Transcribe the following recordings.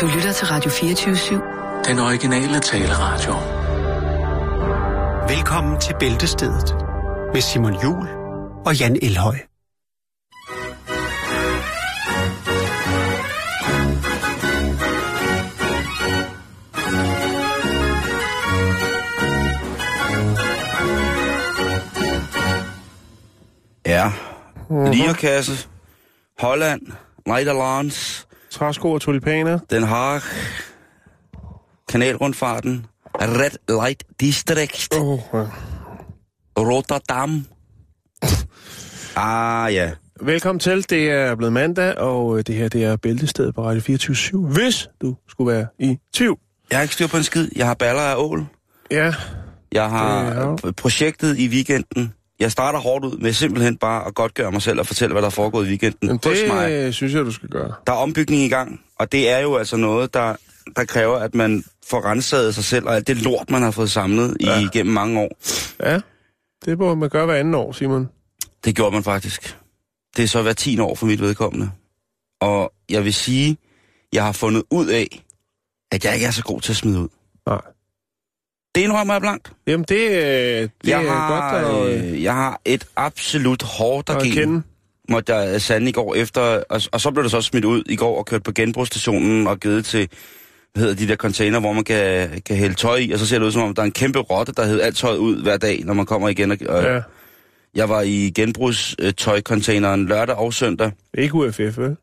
Du lytter til Radio 24-7. Den originale taleradio. Velkommen til Bæltestedet med Simon Jul og Jan Elhøj. Ja. Lierkasse. Holland. Nederlands. Træsko og tulipaner. Den Haag. Kanalrundfarten. Red Light District. Oh, ja. Rotterdam. Ah, ja. Velkommen til. Det er blevet mandag, og øh, det her det er Bæltestedet på Radio 24 Hvis du skulle være i tvivl. Jeg har ikke styr på en skid. Jeg har baller af ål. Ja, Jeg har har øh, projektet i weekenden. Jeg starter hårdt ud med simpelthen bare at godt gøre mig selv og fortælle, hvad der er foregået i weekenden men hos mig. det øh, synes jeg, du skal gøre. Der er ombygning i gang, og det er jo altså noget, der, der kræver, at man får renset sig selv, og alt det lort, man har fået samlet ja. Igennem mange år. Ja, det må man gøre hver anden år, Simon. Det gjorde man faktisk. Det er så hver 10 år for mit vedkommende. Og jeg vil sige, jeg har fundet ud af, at jeg ikke er så god til at smide ud. Nej. Det indrømmer jeg blankt. Jamen, det, øh, det jeg, er har, godt at, øh, jeg har et absolut hårdt at at kende. måtte jeg sande i går efter, og, og så blev det så smidt ud i går og kørt på genbrugsstationen og givet til, hvad hedder de der container, hvor man kan, kan hælde tøj i, og så ser det ud som om, der er en kæmpe rotte, der hedder alt tøjet ud hver dag, når man kommer igen. Og, og Ja, Jeg var i genbrugstøjcontaineren lørdag og søndag. ikke UFF, vel?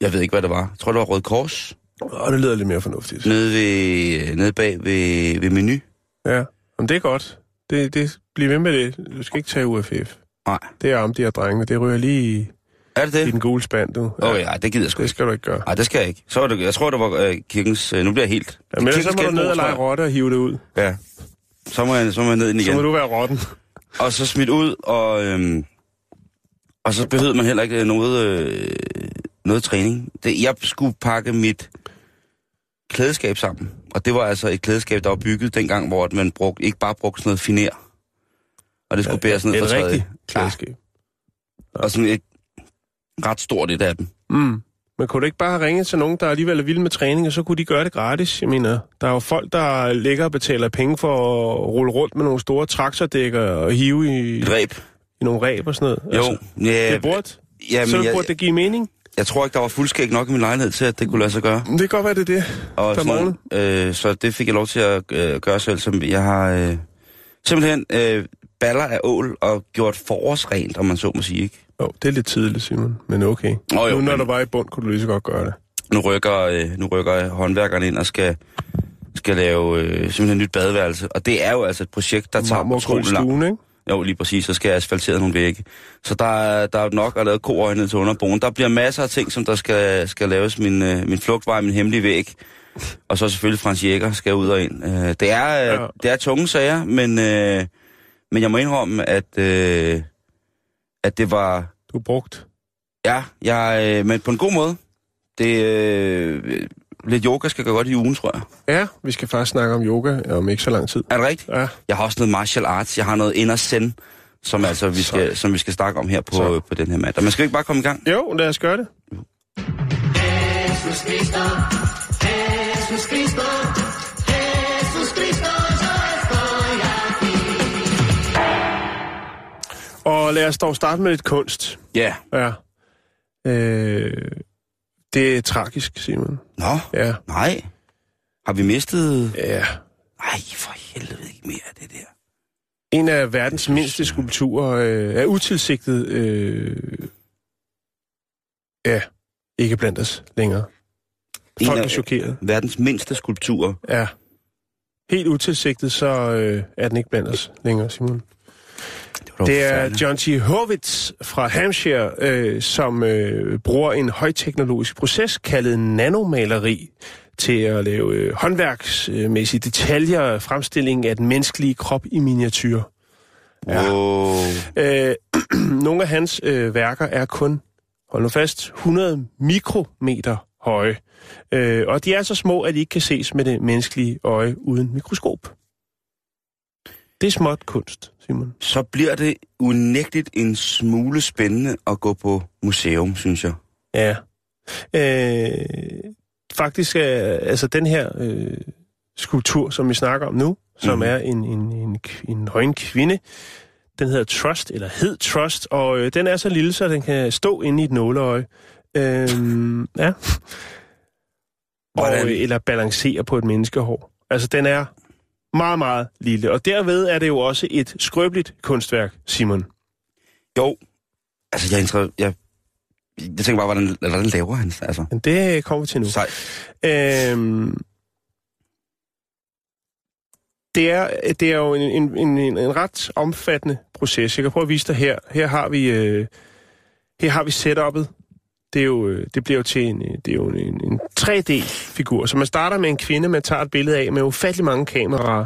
Jeg ved ikke, hvad det var. Jeg tror, det var Røde Kors. Åh, det lyder lidt mere fornuftigt. Nede, ved, nede bag ved, ved menu. Ja, men det er godt. Det, det, bliv ved med det. Du skal ikke tage UFF. Nej. Det er om de her drengene. Det ryger lige i, Er det i det? den gule spand, du. Åh oh, ja, det gider jeg sgu Det skal du ikke gøre. Nej, det skal jeg ikke. Så var det, jeg tror, det var øh, kirkens... Øh, nu bliver jeg helt... Ja, men så må du ned og lege rotte og hive det ud. Ja. Så må jeg, så må jeg ned i den Så igen. må du være rotten. Og så smidt ud, og, øhm, og så behøvede man heller ikke noget, øh, noget træning. Det, jeg skulle pakke mit klædeskab sammen. Og det var altså et klædeskab, der var bygget dengang, hvor at man brugte, ikke bare brugte sådan noget finer. Og det skulle bæres ned fra Et træet. rigtigt klædeskab. Og sådan et ret stort et af dem. Mm. Men kunne du ikke bare have ringet til nogen, der alligevel er vilde med træning, og så kunne de gøre det gratis? Jeg mener, der er jo folk, der ligger og betaler penge for at rulle rundt med nogle store traktordækker og hive i, Et ræb. i nogle ræb og sådan noget. Jo, ja, det burde, ja, så men jeg, burde det give mening. Jeg tror ikke, der var fuldskæg nok i min lejlighed til, at det kunne lade sig gøre. Det kan godt være, det er det. Og Per sådan, øh, så det fik jeg lov til at øh, gøre selv. Som jeg har øh, simpelthen øh, baller af ål og gjort forårsrent, om man så må sige. Ikke? Jo, det er lidt tidligt, Simon, men okay. Nå, jo, nu, når men- du var i bund, kunne du lige så godt gøre det. Nu rykker, øh, nu rykker håndværkerne ind og skal, skal lave øh, simpelthen et nyt badeværelse. Og det er jo altså et projekt, der tager utrolig lang? Jo, lige præcis. Så skal jeg asfaltere nogle vægge. Så der, er- der er nok at lave koøjne til underboen. Der bliver masser af ting, som der skal, skal laves. Min, øh, min flugtvej, min hemmelige væg. Og så selvfølgelig Frans Jæger skal ud og ind. Øh, det, er, øh, det er tunge sager, men, øh, men jeg må indrømme, at, øh, at det var... Du brugt. Ja, jeg, øh, men på en god måde. Det, øh, lidt yoga skal gå godt i ugen, tror jeg. Ja, vi skal faktisk snakke om yoga om ikke så lang tid. Er det rigtigt? Ja, Jeg har også noget martial arts. Jeg har noget inner zen, som, altså, vi skal, som vi skal snakke om her på, Så. på den her mandag. Men skal vi ikke bare komme i gang? jo, lad os gøre det. Og lad os dog starte med lidt kunst. Ja. Ja. Øh, det er tragisk, Simon. Nå, Ja. nej. Har vi mistet... Ja. Nej, for helvede ikke mere af det der. En af verdens mindste skulpturer øh, er utilsigtet... Øh, ja, ikke blandt os længere. En Folk er chokeret. verdens mindste skulpturer. Ja. Helt utilsigtet, så øh, er den ikke blandt os længere, Simon. Det er. John T. Horvitz fra Hampshire, øh, som øh, bruger en højteknologisk proces kaldet nanomaleri til at lave øh, håndværksmæssige detaljer fremstilling af den menneskelige krop i miniatyr. Ja. Wow. Øh, nogle af hans øh, værker er kun, hold nu fast, 100 mikrometer høje. Øh, og de er så små, at de ikke kan ses med det menneskelige øje uden mikroskop. Det er småt kunst, Simon. Så bliver det unægteligt en smule spændende at gå på museum, synes jeg. Ja. Øh, faktisk, øh, altså den her øh, skulptur, som vi snakker om nu, som Mhm. er en, en, en, en nøgen kvinde, den hedder Trust, eller hed Trust, og øh, den er så lille, så den kan stå inde i et nåleøje. Øhm, ja. Og, Hvordan? øh, eller balancere på et menneskehår. Altså, den er meget, meget lille. Og derved er det jo også et skrøbeligt kunstværk, Simon. Jo, altså jeg, er inter- jeg, jeg tænker bare, hvordan, hvordan laver han det? Altså, Men det kommer vi til nu. sej. Øhm, det, er, det er jo en, en, en, en, en ret omfattende proces. Jeg kan prøve at vise dig her. Her har vi, øh, her har vi setup'et. Det, er jo, øh, det bliver jo til en, øh, det er jo en, en 3D-figur. Så man starter med en kvinde, man tager et billede af med ufattelig mange kameraer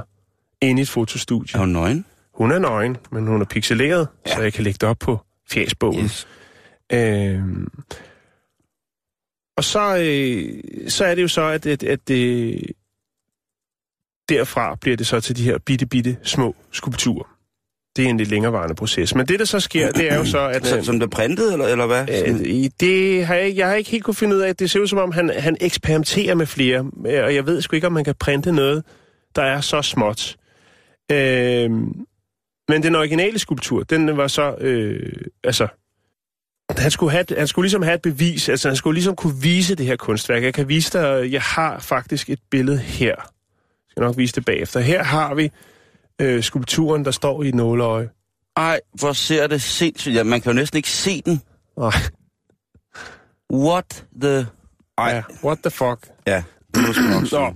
inde i et fotostudie. Er hun nøgen? Hun er nøgen, men hun er pixeleret, ja. så jeg kan lægge det op på fjæsbogen. Yes. Øhm, og så, øh, så er det jo så, at, at, at det, derfra bliver det så til de her bitte, bitte små skulpturer. Det er en lidt længerevarende proces. Men det, der så sker, det er jo så, at... Så, som det er printet, eller, eller hvad? Øh, det har jeg, jeg har ikke helt kunne finde ud af. Det ser ud som om, han, han eksperimenterer med flere. øh, Og jeg ved sgu ikke, om man kan printe noget, der er så småt. Øh, men den originale skulptur, den var så... Øh, altså, han skulle, have, han skulle ligesom have et bevis. Altså, han skulle ligesom kunne vise det her kunstværk. Jeg kan vise dig... Jeg har faktisk et billede her. Jeg skal nok vise det bagefter. Her har vi øh, skulpturen, der står i et nåleøje. Ej, hvor ser det sindssygt. Ja, man kan jo næsten ikke se den. Nej, What the... Ej, ja, what the fuck. ja. Det nok. Nå.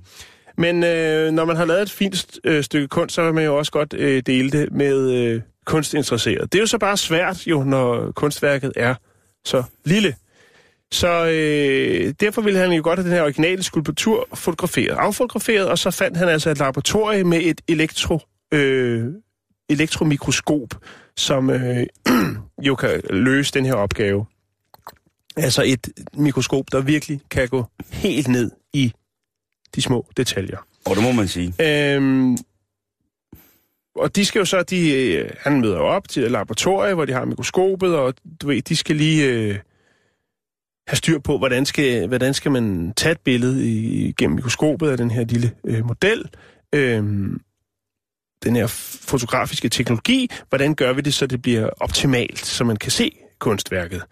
Men øh, når man har lavet et fint øh, stykke kunst, så vil man jo også godt øh, dele det med øh, kunstinteresserede. Det er jo så bare svært, jo, når kunstværket er så lille. Så øh, derfor ville han jo godt have den her originale skulptur fotograferet, affotograferet, og så fandt han altså et laboratorie med et elektro, øh, elektromikroskop, som øh, jo kan løse den her opgave. Altså et mikroskop, der virkelig kan gå helt ned i de små detaljer. Og det må man sige. Øhm, og de skal jo så, de, øh, han møder op til et laboratorium, hvor de har mikroskopet, og du ved, de skal lige øh, have styr på, hvordan skal, hvordan skal man tage et billede i, gennem mikroskopet af den her lille øh, model. Øhm, den her fotografiske teknologi, hvordan gør vi det, så det bliver optimalt, så man kan se kunstværket.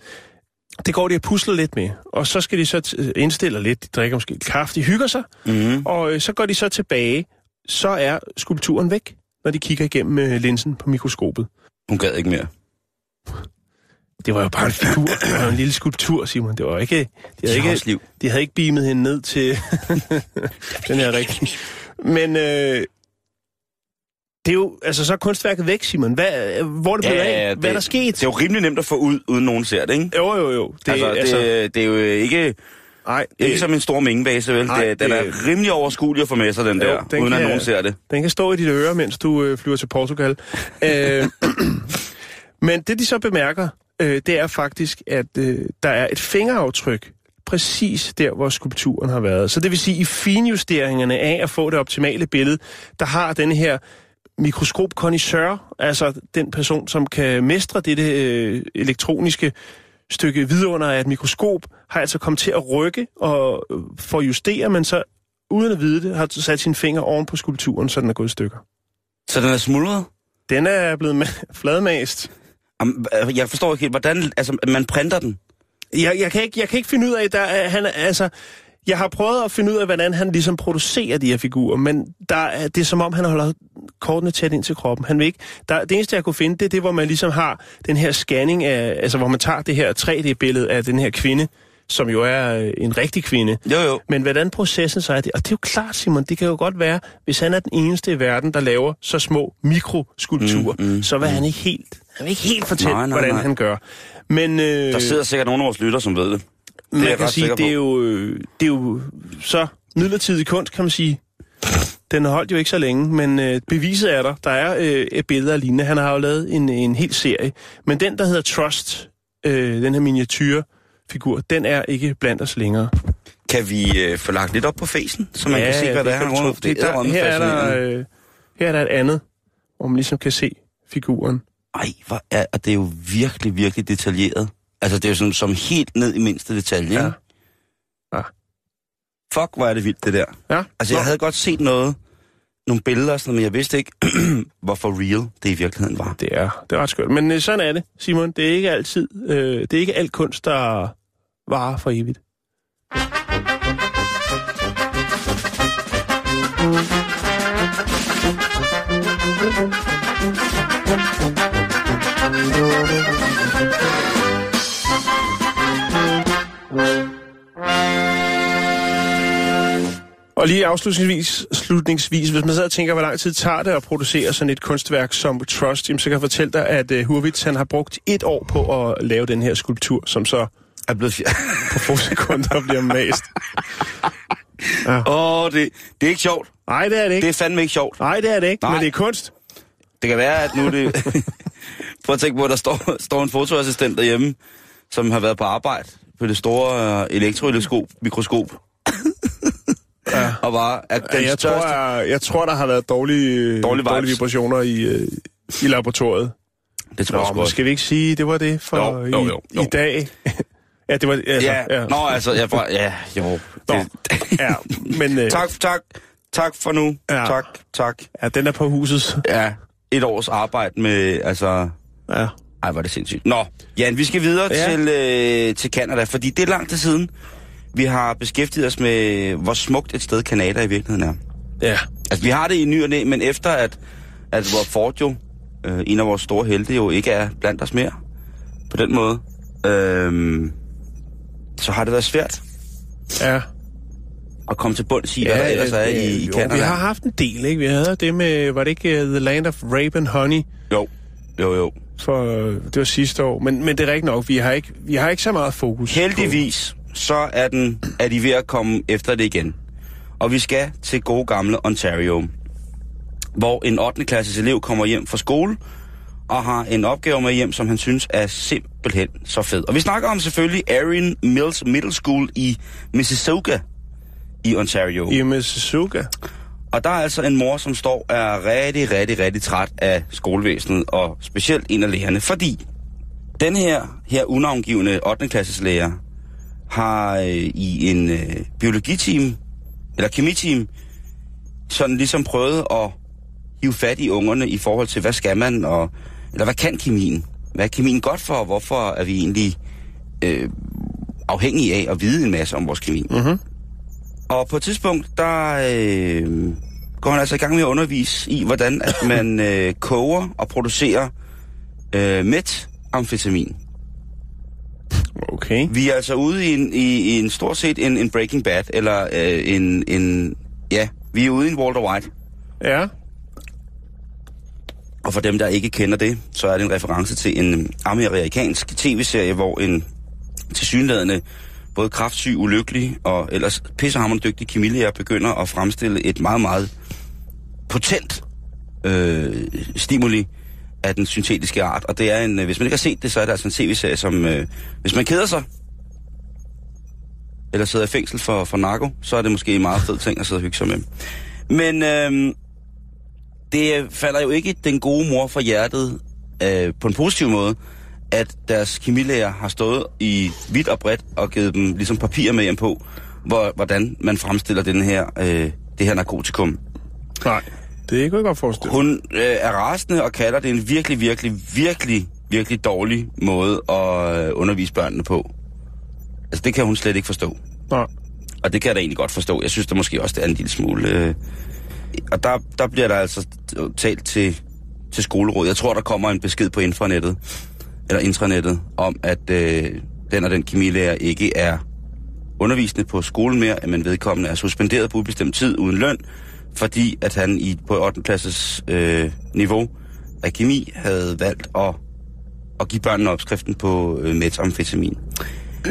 Det går de at pusle lidt med, og så skal de så t- indstille lidt, de drikker måske kaffe, de hygger sig, Mm-hmm. og øh, så går de så tilbage, så er skulpturen væk, når de kigger igennem øh, linsen på mikroskopet. Hun gad ikke mere. Det var jo bare en figur, det var en lille skulptur, Simon. Det var ikke, de De havde ikke, liv. de havde ikke beamet hende ned til den her rigtig. Men øh, det er jo, altså så er kunstværket væk, Simon. Hvad, hvor er det blevet af? Hvad er der sket? Det er jo rimelig nemt at få ud, uden nogen ser det, ikke? Jo, jo, jo. Det, altså, det, altså, det er jo ikke, nej, ikke det, som en stor mængdebase, vel? Nej, det, den det- er rimelig overskuelig at få med sig, den Jo, der, den uden at kan- nogen ser det. Den kan stå i dit øre, mens du øh, flyver til Portugal. øh, men det, de så bemærker, øh, det er faktisk, at øh, der er et fingeraftryk præcis der, hvor skulpturen har været. Så det vil sige, i finjusteringerne af at få det optimale billede, der har den her mikroskopkondisør, altså den person, som kan mestre dette øh, elektroniske stykke vidunder af et mikroskop, har altså kommet til at rykke og øh, for at justere, men så uden at vide det, har sat sin finger oven på skulpturen, så den er gået i stykker. Så den er smuldret? Den er blevet ma- fladmast. Øh, Jeg forstår ikke helt, hvordan... Altså, man printer den. Jeg, jeg, kan ikke, jeg kan ikke finde ud af, der er, han er, altså, jeg har prøvet at finde ud af, hvordan han ligesom producerer de her figurer, men der er, det er som om, han holder kortene tæt ind til kroppen. Han vil ikke, der, det eneste, jeg kunne finde, det er det, hvor man ligesom har den her scanning af, altså hvor man tager det her 3D-billede af den her kvinde, som jo er øh, en rigtig kvinde. Jo, jo. Men hvordan processen så er det, og det er jo klart, Simon, det kan jo godt være, hvis han er den eneste i verden, der laver så små mikroskulpturer, Mm, mm, mm, mm, så vil han ikke helt, han vil ikke helt fortælle, Nej, nej, hvordan nej. han gør. Men øh, Der sidder sikkert nogle af vores lytter, som ved det. Er man kan sige, det er, jo, øh, det er jo så midlertidig kunst, kan man sige. Den har holdt jo ikke så længe, men øh, beviset er der. Der er øh, et billede af lignende. Han har jo lavet en, en hel serie. Men den, der hedder Trust, øh, den her miniatyrfigur, den er ikke blandt os længere. Kan vi øh, få lagt lidt op på facen, så man kan se, hvad det er, han tro. Det, der, her, er der, øh, her er der et andet, hvor man ligesom kan se figuren. Ej, hvor er, og det er jo virkelig, virkelig detaljeret. Altså, det er jo sådan, som helt ned i mindste detalje, Ja. ikke? Ja. fuck, hvor er det vildt, det der. Ja. Altså, jeg Nå. havde godt set noget, nogle billeder og sådan noget, men jeg vidste ikke, hvor for real det i virkeligheden var. Det er, det er ret skørt. Men øh, sådan er det, Simon. Det er ikke altid, øh, det er ikke alt kunst, der varer for evigt. Og lige afslutningsvis, slutningsvis, hvis man så tænker, hvor lang tid tager det at producere sådan et kunstværk som Trust, jamen, så kan jeg fortælle dig, at uh, Hurwitz han har brugt et år på at lave den her skulptur, som så Er blevet fjer- på få sekunder bliver mast. Åh, oh, det, det er ikke sjovt. Nej, det er det ikke. Det er fandme ikke sjovt. Nej, det er det ikke, Nej. men det er kunst. Det kan være, at nu det... Prøv at tænke på, at der står, står en fotoassistent derhjemme, som har været på arbejde på det store uh, Ja. Og bare er den jeg, tror, største... jeg, jeg tror, der har været dårlige, Dårlige dårlige vibrationer i, øh, i laboratoriet. Det tror jeg Nå, men også. skal vi ikke sige, det var det for Jo, jo, jo, i, jo. i dag? ja, det var... Altså, Ja, ja. Nå, altså, jeg får... Ja, jo. Nå. Det, ja, men øh, tak, tak. Tak for nu. Ja. Tak, tak. ja, den er på huset. Ja, et års arbejde med, altså... Ja. Ej, var det sindssygt. Nå, Jan, vi skal videre Ja. til, øh, til Canada, fordi det er lang tid siden, vi har beskæftiget os med, hvor smukt et sted Canada i virkeligheden er. Ja. Altså, vi har det i ny og næ, men efter at, at hvor Ford jo, øh, en af vores store helte, jo ikke er blandt os mere, på den måde, øh, så har det været svært Ja. at komme til bunds i, hvad der ellers er i, i jo, Canada. vi har haft en del, ikke? Vi havde det med, var det ikke uh, The Land of Rape and Honey? Jo, jo, jo. For, uh, det var sidste år. Men, men det er rigtigt nok, vi har ikke, vi har ikke så meget fokus. Heldigvis, så er, den, er de ved at komme efter det igen. Og vi skal til gode gamle Ontario, hvor en 8. klasses elev kommer hjem fra skole og har en opgave med hjem, som han synes er simpelthen så fed. Og vi snakker om selvfølgelig Erin Mills Middle School i Mississauga i Ontario. I Mississauga. Og der er altså en mor, som står er rigtig, rigtig, rigtig træt af skolevæsenet, og specielt en af lærerne, fordi den her, her unavngivende 8. klasses lærer har øh, i en øh, biologiteam, eller kemiteam, sådan ligesom prøvet at hive fat i ungerne i forhold til, hvad skal man, og, eller hvad kan kemien? Hvad er kemien godt for, og hvorfor er vi egentlig øh, afhængige af at vide en masse om vores kemi? Mhm. Og på et tidspunkt, der øh, går han altså i gang med at undervise i, hvordan at man øh, koger og producerer øh, metamfetamin. Okay. Vi er altså ude i en, i, i en stort set en, en Breaking Bad, eller øh, en, en... Ja, vi er ude i en Walter White. Ja. Og for dem, der ikke kender det, så er det en reference til en amerikansk tv-serie, hvor en tilsyneladende både kraftsyg, ulykkelig og ellers pissehammerende dygtig kemilærer begynder at fremstille et meget, meget potent øh, stimuli af den syntetiske art. Og det er en, øh, hvis man ikke har set det, så er det altså en tv-serie, som øh, hvis man keder sig, eller sidder i fængsel for, for narko, så er det måske en meget fed ting at sidde og hygge sig med. Men øh, det falder jo ikke den gode mor for hjertet øh, på en positiv måde, at deres kemilæger har stået i vidt og bredt og givet dem ligesom papir med hjem på, hvor, hvordan man fremstiller den her, øh, det her narkotikum. Nej. Det kunne jeg godt forestille. Hun øh, er rasende og kalder det en virkelig, virkelig, virkelig, virkelig dårlig måde at øh, undervise børnene på. Altså, det kan hun slet ikke forstå. Nej. Og det kan jeg da egentlig godt forstå. Jeg synes da måske også, det er en lille smule... Øh, og der, der bliver der altså talt til, til skolerådet. Jeg tror, der kommer en besked på infranettet, eller intranettet, om at øh, den og den kemilærer ikke er undervisende på skolen mere, men vedkommende er suspenderet på ubestemt tid uden løn, fordi at han i på 8. klasses øh, niveau af kemi havde valgt at, at give børnene opskriften på øh, metamfetamin.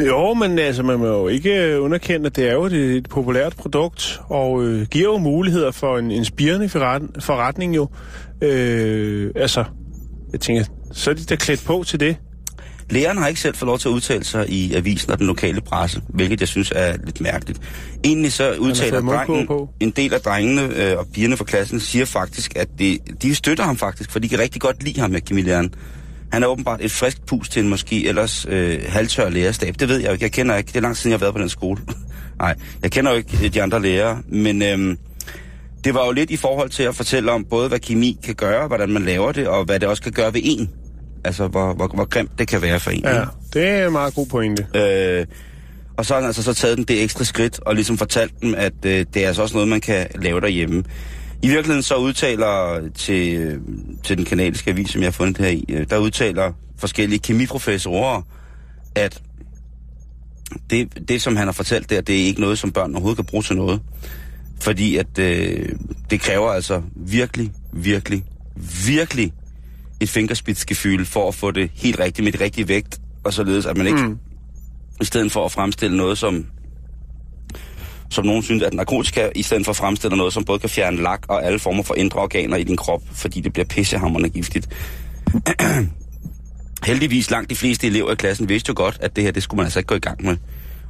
Jo, men altså, man må jo ikke øh, underkende, at det er jo et, et populært produkt, og øh, giver jo muligheder for en, en spirende forretning jo. Øh, altså, jeg tænker, så er de da klædt på til det. Læreren har ikke selv fået lov til at udtale sig i avisen og den lokale presse, hvilket jeg synes er lidt mærkeligt. Egentlig så udtaler drengen, på. en del af drengene øh, og pigerne fra klassen siger faktisk, at det, de støtter ham faktisk, for de kan rigtig godt lide ham med kemilæreren. Han er åbenbart et frisk pus til en måske ellers øh, halvtør lærerstab. Det ved jeg jo ikke. Jeg kender ikke. Det er lang tid siden, jeg har været på den skole. Nej, jeg kender jo ikke de andre lærere, men øhm, det var jo lidt i forhold til at fortælle om både, hvad kemi kan gøre, hvordan man laver det, og hvad det også kan gøre ved en. Altså, hvor, hvor, hvor grimt det kan være for en. Ja, ikke? det er en meget god pointe. Øh, og så har han altså så taget den det ekstra skridt, og ligesom fortalt dem, at øh, det er altså også noget, man kan lave derhjemme. I virkeligheden så udtaler til, øh, til den kanadiske avis, som jeg har fundet her i, øh, der udtaler forskellige kemiprofessorer, at det, det, som han har fortalt der, det er ikke noget, som børn overhovedet kan bruge til noget. Fordi at øh, det kræver altså virkelig, virkelig, virkelig et fingerspidsgefyld for at få det helt rigtigt med det rigtige vægt, og således at man ikke, mm. i stedet for at fremstille noget, som som nogen synes, at narkotika, i stedet for at fremstille noget, som både kan fjerne lak og alle former for indre organer i din krop, fordi det bliver pissehammerende giftigt. Heldigvis langt de fleste elever i klassen vidste jo godt, at det her, det skulle man altså ikke gå i gang med.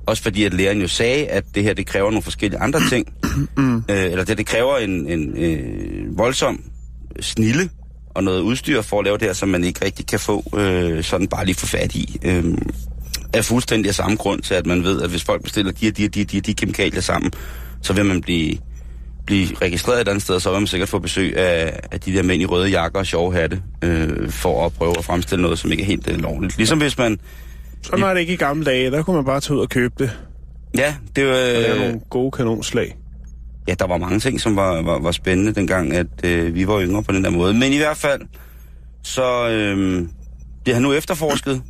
Også fordi, at læreren jo sagde, at det her, det kræver nogle forskellige andre ting. øh, eller det, det kræver en, en øh, voldsom snille og noget udstyr for at lave det her, som man ikke rigtig kan få øh, sådan bare lige få fat i. Øh, er fuldstændig af samme grund til, at man ved, at hvis folk bestiller de og de og de, de, de kemikalier sammen, så vil man blive, blive registreret et andet sted, og så vil man sikkert få besøg af, af de der mænd i røde jakker og sjove hatte, øh, for at prøve at fremstille noget, som ikke er helt øh, lovligt. Ligesom hvis man... Sådan var det ikke i gamle dage. Der kunne man bare tage ud og købe det. Ja, det var... Øh, nogle gode kanonslag. Ja, der var mange ting, som var, var, var spændende dengang, at øh, vi var yngre på den der måde. Men i hvert fald, så øh, bliver han nu efterforsket.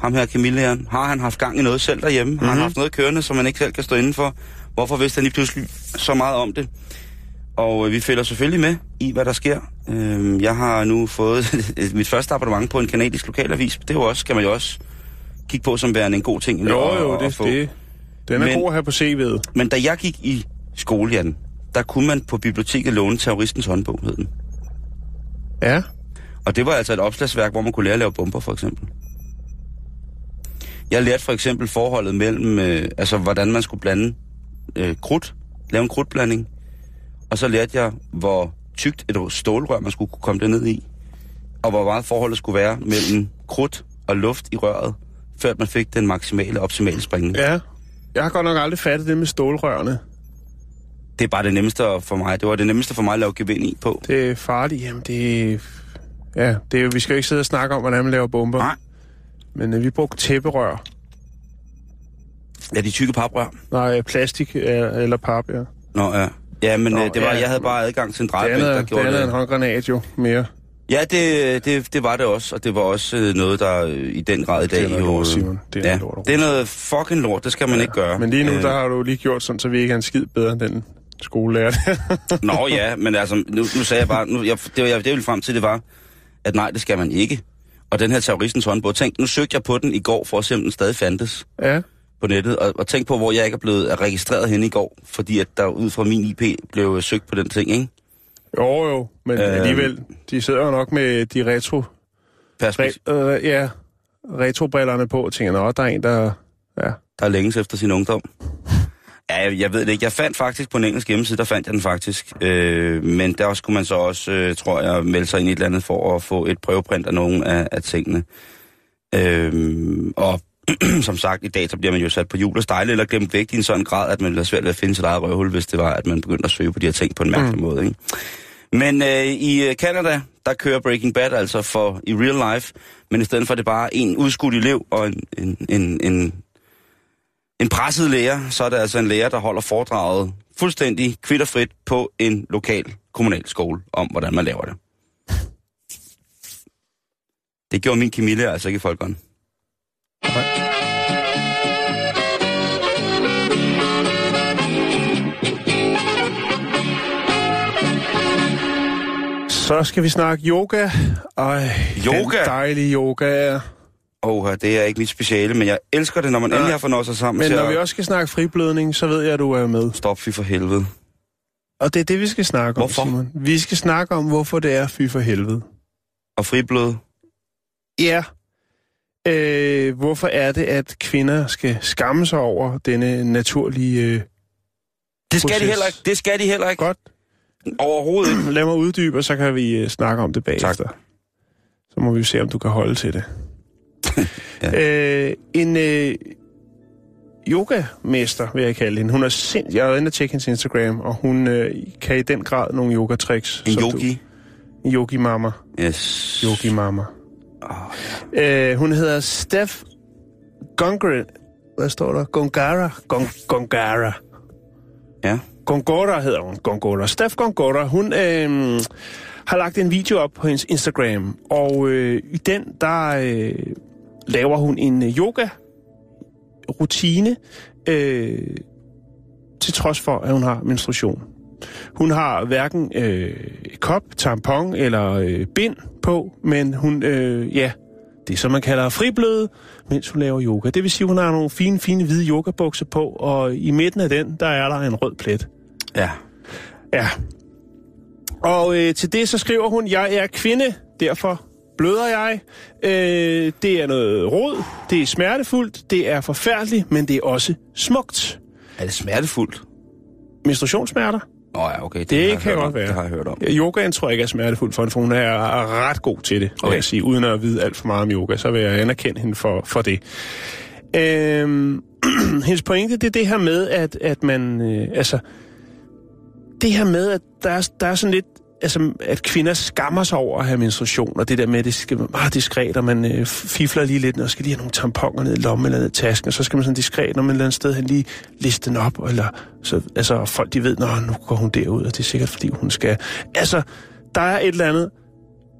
Ham her, Camilleæren. Har han haft gang i noget selv derhjemme? Mm-hmm. Har han haft noget kørende, som man ikke selv kan stå indenfor? Hvorfor vidste han lige pludselig så meget om det? Og øh, vi følger selvfølgelig med i, hvad der sker. Øh, jeg har nu fået mit første abonnement på en kanadisk lokalavis. Det er jo også, skal man jo også kigge på som værende en god ting. Jo, at- jo, at det, få. det, den er Men- god at have på CV'et. Men da jeg gik i skole, Jan, der kunne man på biblioteket låne terroristens håndbog, hed den. Ja, Og det var altså et opslagsværk, hvor man kunne lære at lave bomber, for eksempel. Jeg lærte for eksempel forholdet mellem, øh, altså hvordan man skulle blande øh, krudt, lave en krudtblanding. Og så lærte jeg, hvor tykt et stålrør, man skulle kunne komme det ned i. Og hvor meget forholdet skulle være mellem krudt og luft i røret, før man fik den maksimale, optimale springning. ja. Jeg har godt nok aldrig fattet det med stålrørene. Det er bare det nemmeste for mig. Det var det nemmeste for mig at lave gevind i på. Det er farligt. Jamen, det er... Ja, det er, vi skal jo ikke sidde og snakke om, hvordan man laver bomber. Nej. Men øh, vi brugte tæpperør. Ja, de tykke paprør. Nej, plastik øh, eller pap, ja. Nå, ja. Ja, men Nå, øh, det var, ja. jeg havde bare adgang til en Det drejebænk, der det gjorde andet er en det. håndgranat jo mere. Ja, det, det, det var det også, og det var også øh, noget, der øh, i den grad i dag er noget jo... lort, øh, Simon. Det er ja, noget lort. det er noget fucking lort, det skal man ikke gøre. Men lige nu, Øh, der har du lige gjort sådan, så vi ikke er en skid bedre end den skolelærer. Nå ja, men altså, nu, nu sagde jeg bare, nu, jeg, det, var- jeg, det ville frem til, det var, at nej, det skal man ikke. Og den her terroristens håndbog, tænk, nu søgte jeg på den i går, for at se, om den stadig fandtes ja, på nettet, og, og tænk på, hvor jeg ikke er blevet registreret henne i går, fordi at der ud fra min IP blev søgt på den ting, ikke? jo jo, men Øh. alligevel, de sidder jo nok med de retro, Perspektiv. re, øh, ja, retrobrillerne på, og tænker, nå, der er en, der... Ja, der længes efter sin ungdom. Ja, jeg, jeg ved det ikke. Jeg fandt faktisk på en engelsk hjemmeside, der fandt jeg den faktisk. Øh, men der skulle man så også, øh, tror jeg, melde sig ind i et eller andet for at få et prøveprint af nogle af, af tingene. Øh, og som sagt, i dag så bliver man jo sat på hjul og stejle eller glemt væk i en sådan grad, at man ville svært ved at finde sit eget røvhul, hvis det var, at man begyndte at søge på de her ting på en mærkelig mm. måde. Ikke? Men øh, i øh, Canada, der kører Breaking Bad altså for i real life, men i stedet for det bare en udskudt elev og en, en, en, en, en presset lærer, så er det altså en lærer, der holder foredraget fuldstændig kvitterfrit på en lokal kommunal skole om, hvordan man laver det. Det gjorde min Camille altså ikke i folkeånden. så skal vi snakke yoga. Ej, Yoga? Den dejlige yoga er. Åh, det er ikke mit speciale, men jeg elsker det, når man Nej. endelig har fornøjet sig sammen Men når at vi også skal snakke friblødning, så ved jeg, at du er med. stoppe fy for helvede. Og det er det, vi skal snakke Hvorfor? om, Simon. Vi skal snakke om, hvorfor det er fy for helvede. Og friblød. Ja. Øh, hvorfor er det, at kvinder skal skamme sig over denne naturlige... Øh, Det skal de Proces. heller ikke. Det skal de heller ikke. godt, Overhovedet ikke. lad mig uddybe, og så kan vi øh, snakke om det bagefter. Tak. Så må vi se, om du kan holde til det. Ja. øh, en, øh, yogamester, vil jeg kalde hende. Hun er sind... Jeg været inde og tjekke hendes Instagram, og hun øh, kan i den grad nogle yogatricks. En yogi. Du, en yogi mama. Yes. Yogi mama. Oh, Øh, hun hedder Steph Gongre... Hvad står der? Gongara? Gong, Gongara. ja. Gongora hedder hun. Gongora. Steph Gongora, hun øh, har lagt en video op på hendes Instagram, og øh, i den, der øh, laver hun en øh, yoga-rutine, øh, til trods for, at hun har menstruation. Hun har hverken øh, kop, tampon eller øh, bind på, men hun, øh, ja, det som man kalder fribløde, mens hun laver yoga. Det vil sige, at hun har nogle fine, fine hvide yogabukser på, og i midten af den, der er der en rød plet. Ja. Ja. Og øh, til det så skriver hun, jeg er kvinde, derfor bløder jeg. Øh, det er noget rod, det er smertefuldt, det er forfærdeligt, men det er også smukt. Er det smertefuldt? Menstruationssmerter? Nå ja, okay. Det, Det kan godt om. være. Det har jeg hørt om. Yogaen tror jeg ikke er smertefuldt for hende, for hun er ret god til det, okay. Okay. jeg sige. Uden at vide alt for meget om yoga, så vil jeg anerkende hende for, for det. Øhm, hendes pointe, det er det her med, at, at man, øh, altså, det her med, at der er, der er sådan lidt, altså, at kvinder skammer sig over at have menstruation, og det der med, at det skal være meget diskret, og man øh, fifler lige lidt, og skal lige have nogle tamponer ned i lommen eller ned i tasken, og så skal man sådan diskret, når man et eller andet sted hen lige liste den op, eller så, altså, folk de ved, når nu går hun derud, og det er sikkert, fordi hun skal. Altså, der er et eller andet,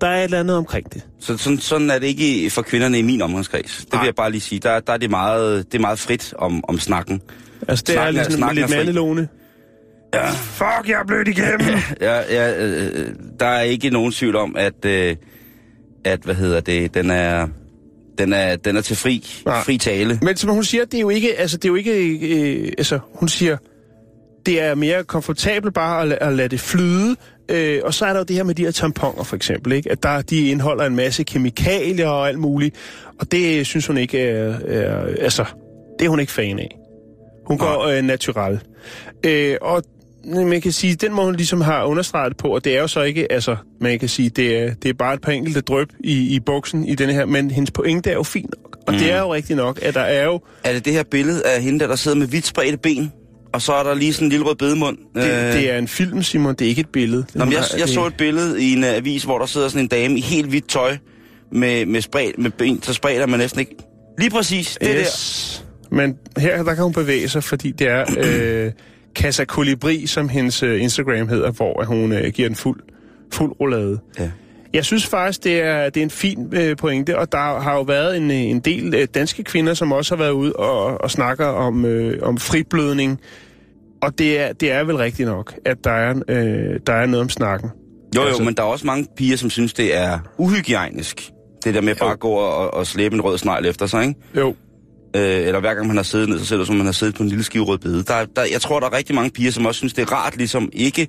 der er et eller andet omkring det. Så sådan, sådan er det ikke for kvinderne i min omgangskreds. Det Nej. vil jeg bare lige sige. Der, der er det meget, det er meget frit om, om snakken. Altså, det Snakken er er- ligesom snakken lidt er mandelåne. Ja. Fuck, jeg er blødt igennem. Ja, ja, øh, der er ikke nogen tvivl om, at, øh, at hvad hedder det, den er, den er, den er til fri, Nej. fri tale. Men som hun siger, det er jo ikke, altså det er jo ikke, øh, altså hun siger, det er mere komfortabelt bare at, at lade det flyde. Øh, og så er der jo det her med de her tamponer for eksempel, ikke? at der, de indeholder en masse kemikalier og alt muligt. Og det synes hun ikke er, er altså, det er hun ikke fan af. Hun går øh, natural. Øh, og man kan sige, den må hun ligesom har understreget på, og det er jo så ikke, altså, man kan sige, det er, det er bare et par enkelte drøb i, i buksen i denne her, men hendes pointe er jo fint nok. Og mm. det er jo rigtigt nok, at der er jo, Er det det her billede af hende, der, der sidder med vidt spredte ben, og så er der lige sådan en lille rød bedemund? det, det er en film, Simon, det er ikke et billede. Nå, men jeg, jeg så et billede i en uh, avis, hvor der sidder sådan en dame i helt hvidt tøj, med, med, spredt, med ben, så spredt er man næsten ikke. Lige præcis, det yes. der. Men her, der kan hun bevæge sig, fordi det er øh, Casa Colibri, som hendes øh, Instagram hedder, hvor hun øh, giver en fuld, fuld roulade. Ja. Jeg synes faktisk, det er, det er en fin øh, pointe, og der har jo været en, øh, en del øh, danske kvinder, som også har været ude og, og snakker om, øh, om friblødning. Og det er, det er vel rigtigt nok, at der er, øh, der er noget om snakken. Jo, jo, Altså- men der er også mange piger, som synes, det er uhygiejnisk. Det der med bare at gå og, og slæbe en rød snegl efter sig, ikke? Jo, Øh, eller hver gang man har siddet ned, så ser det som man har siddet på en lille skive rød bede. Der, der, jeg tror, der er rigtig mange piger, som også synes, det er rart ligesom ikke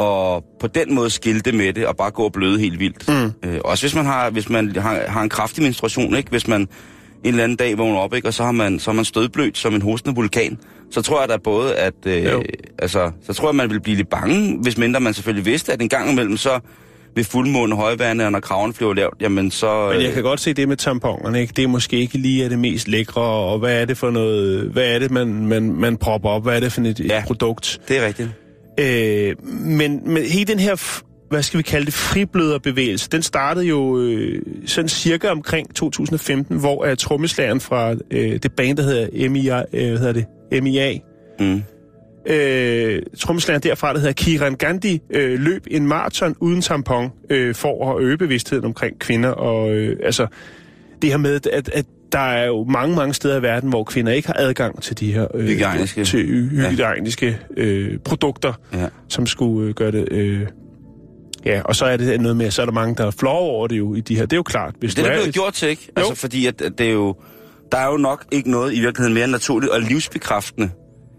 at på den måde skilte med det, og bare gå og bløde helt vildt. Mm. Øh, også hvis man har, hvis man har, har en kraftig menstruation, ikke? Hvis man en eller anden dag vågner op, ikke? Og så har man, så har man stødblødt som en hostende vulkan. Så tror jeg da både, at... Øh, Jo. altså, så tror jeg, man vil blive lidt bange, hvis mindre man selvfølgelig vidste, at en gang imellem, så ved fuldmåne højvande, og når kraven flyver lavt, jamen så... Men jeg øh, kan godt se det med tamponerne, ikke? Det er måske ikke lige er det mest lækre, og hvad er det for noget, hvad er det, man, man, man propper op, hvad er det for et, ja. Ja. et produkt? Det er rigtigt. Øh, men, men hele den her, hvad skal vi kalde det, fribløderbevægelse, den startede jo øh, sådan cirka omkring 2015, hvor uh, trommeslageren fra øh, det band, der hedder MIA, øh, hvad hedder det? MIA, Mm. Øh, trommeslageren derfra, der hedder Kiran Gandhi, øh, løb en maraton uden tampon øh, for at øge bevidstheden omkring kvinder. Og øh, altså, det her med, at, at der er jo mange, mange steder i verden, hvor kvinder ikke har adgang til de her øh, Hygiejniske. til hy- hygiejniske øh, produkter, Ja. som skulle øh, gøre det... Øh, ja, og så er det noget med, så er der mange, der flår over det jo i de her. Det er jo klart. Hvis Det er blevet et- gjort til, ikke? Altså, fordi at, at det er jo... Der er jo nok ikke noget i virkeligheden mere naturligt og livsbekræftende.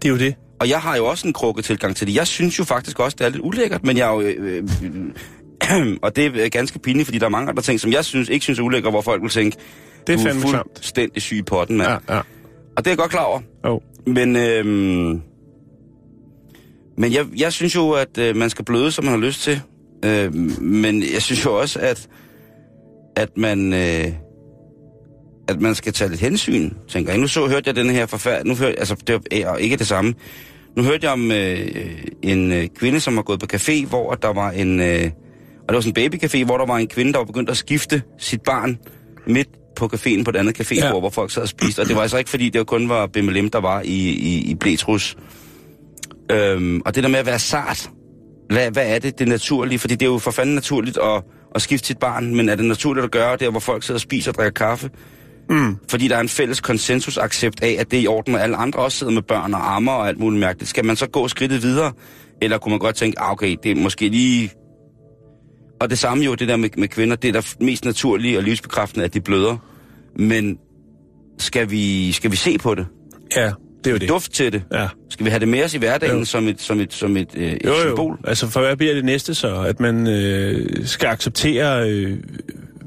Det er jo det. Og jeg har jo også en krukke tilgang til det. Jeg synes jo faktisk også, det er lidt ulækkert, men jeg er jo... Øh, øh, og det er ganske pinligt, fordi der er mange andre ting, som jeg synes, ikke synes er ulækkert, hvor folk vil tænke, Det er du er klamt. fuldstændig syg i potten, mand. Ja, Ja. Og det er jeg godt klar over. Oh. Men, øhm, men jeg, jeg synes jo, at øh, man skal bløde, som man har lyst til. Øh, men jeg synes jo også, at, at man... Øh, at man skal tage lidt hensyn, tænker jeg. Nu så hørte jeg den her forfærd... Nu hørte, altså, det var ikke det samme. Nu hørte jeg om øh, en øh, kvinde, som har gået på café, hvor der var en... Øh, og det var sådan en babycafé, hvor der var en kvinde, der var begyndt at skifte sit barn midt på caféen på et andet café, ja. hvor folk sad og spiste. Og det var altså ikke, fordi det kun var BMLM, der var i, i, i Blætrus. Øhm, og det der med at være sart, hvad, hvad er det, det naturlige? Fordi det er jo for fanden naturligt at, at skifte sit barn, men er det naturligt at gøre der, hvor folk sidder og spiser og drikker kaffe? Mm. Fordi der er en fælles konsensusaccept af, at det er i orden, at alle andre også sidder med børn og armer og alt muligt mærkeligt. Skal man så gå skridtet videre? Eller kunne man godt tænke, ah, okay, det er måske lige... Og det samme jo, det der med, med kvinder, det er der mest naturlige og livsbekræftende, at de bløder. Men skal vi, skal vi se på det? Ja, det er jo det. Duft til det? Ja. Skal vi have det med os i hverdagen Jo. som et, som et, som et, øh, et Jo, jo. symbol? Altså, for hvad bliver det næste så? At man øh, skal acceptere, øh,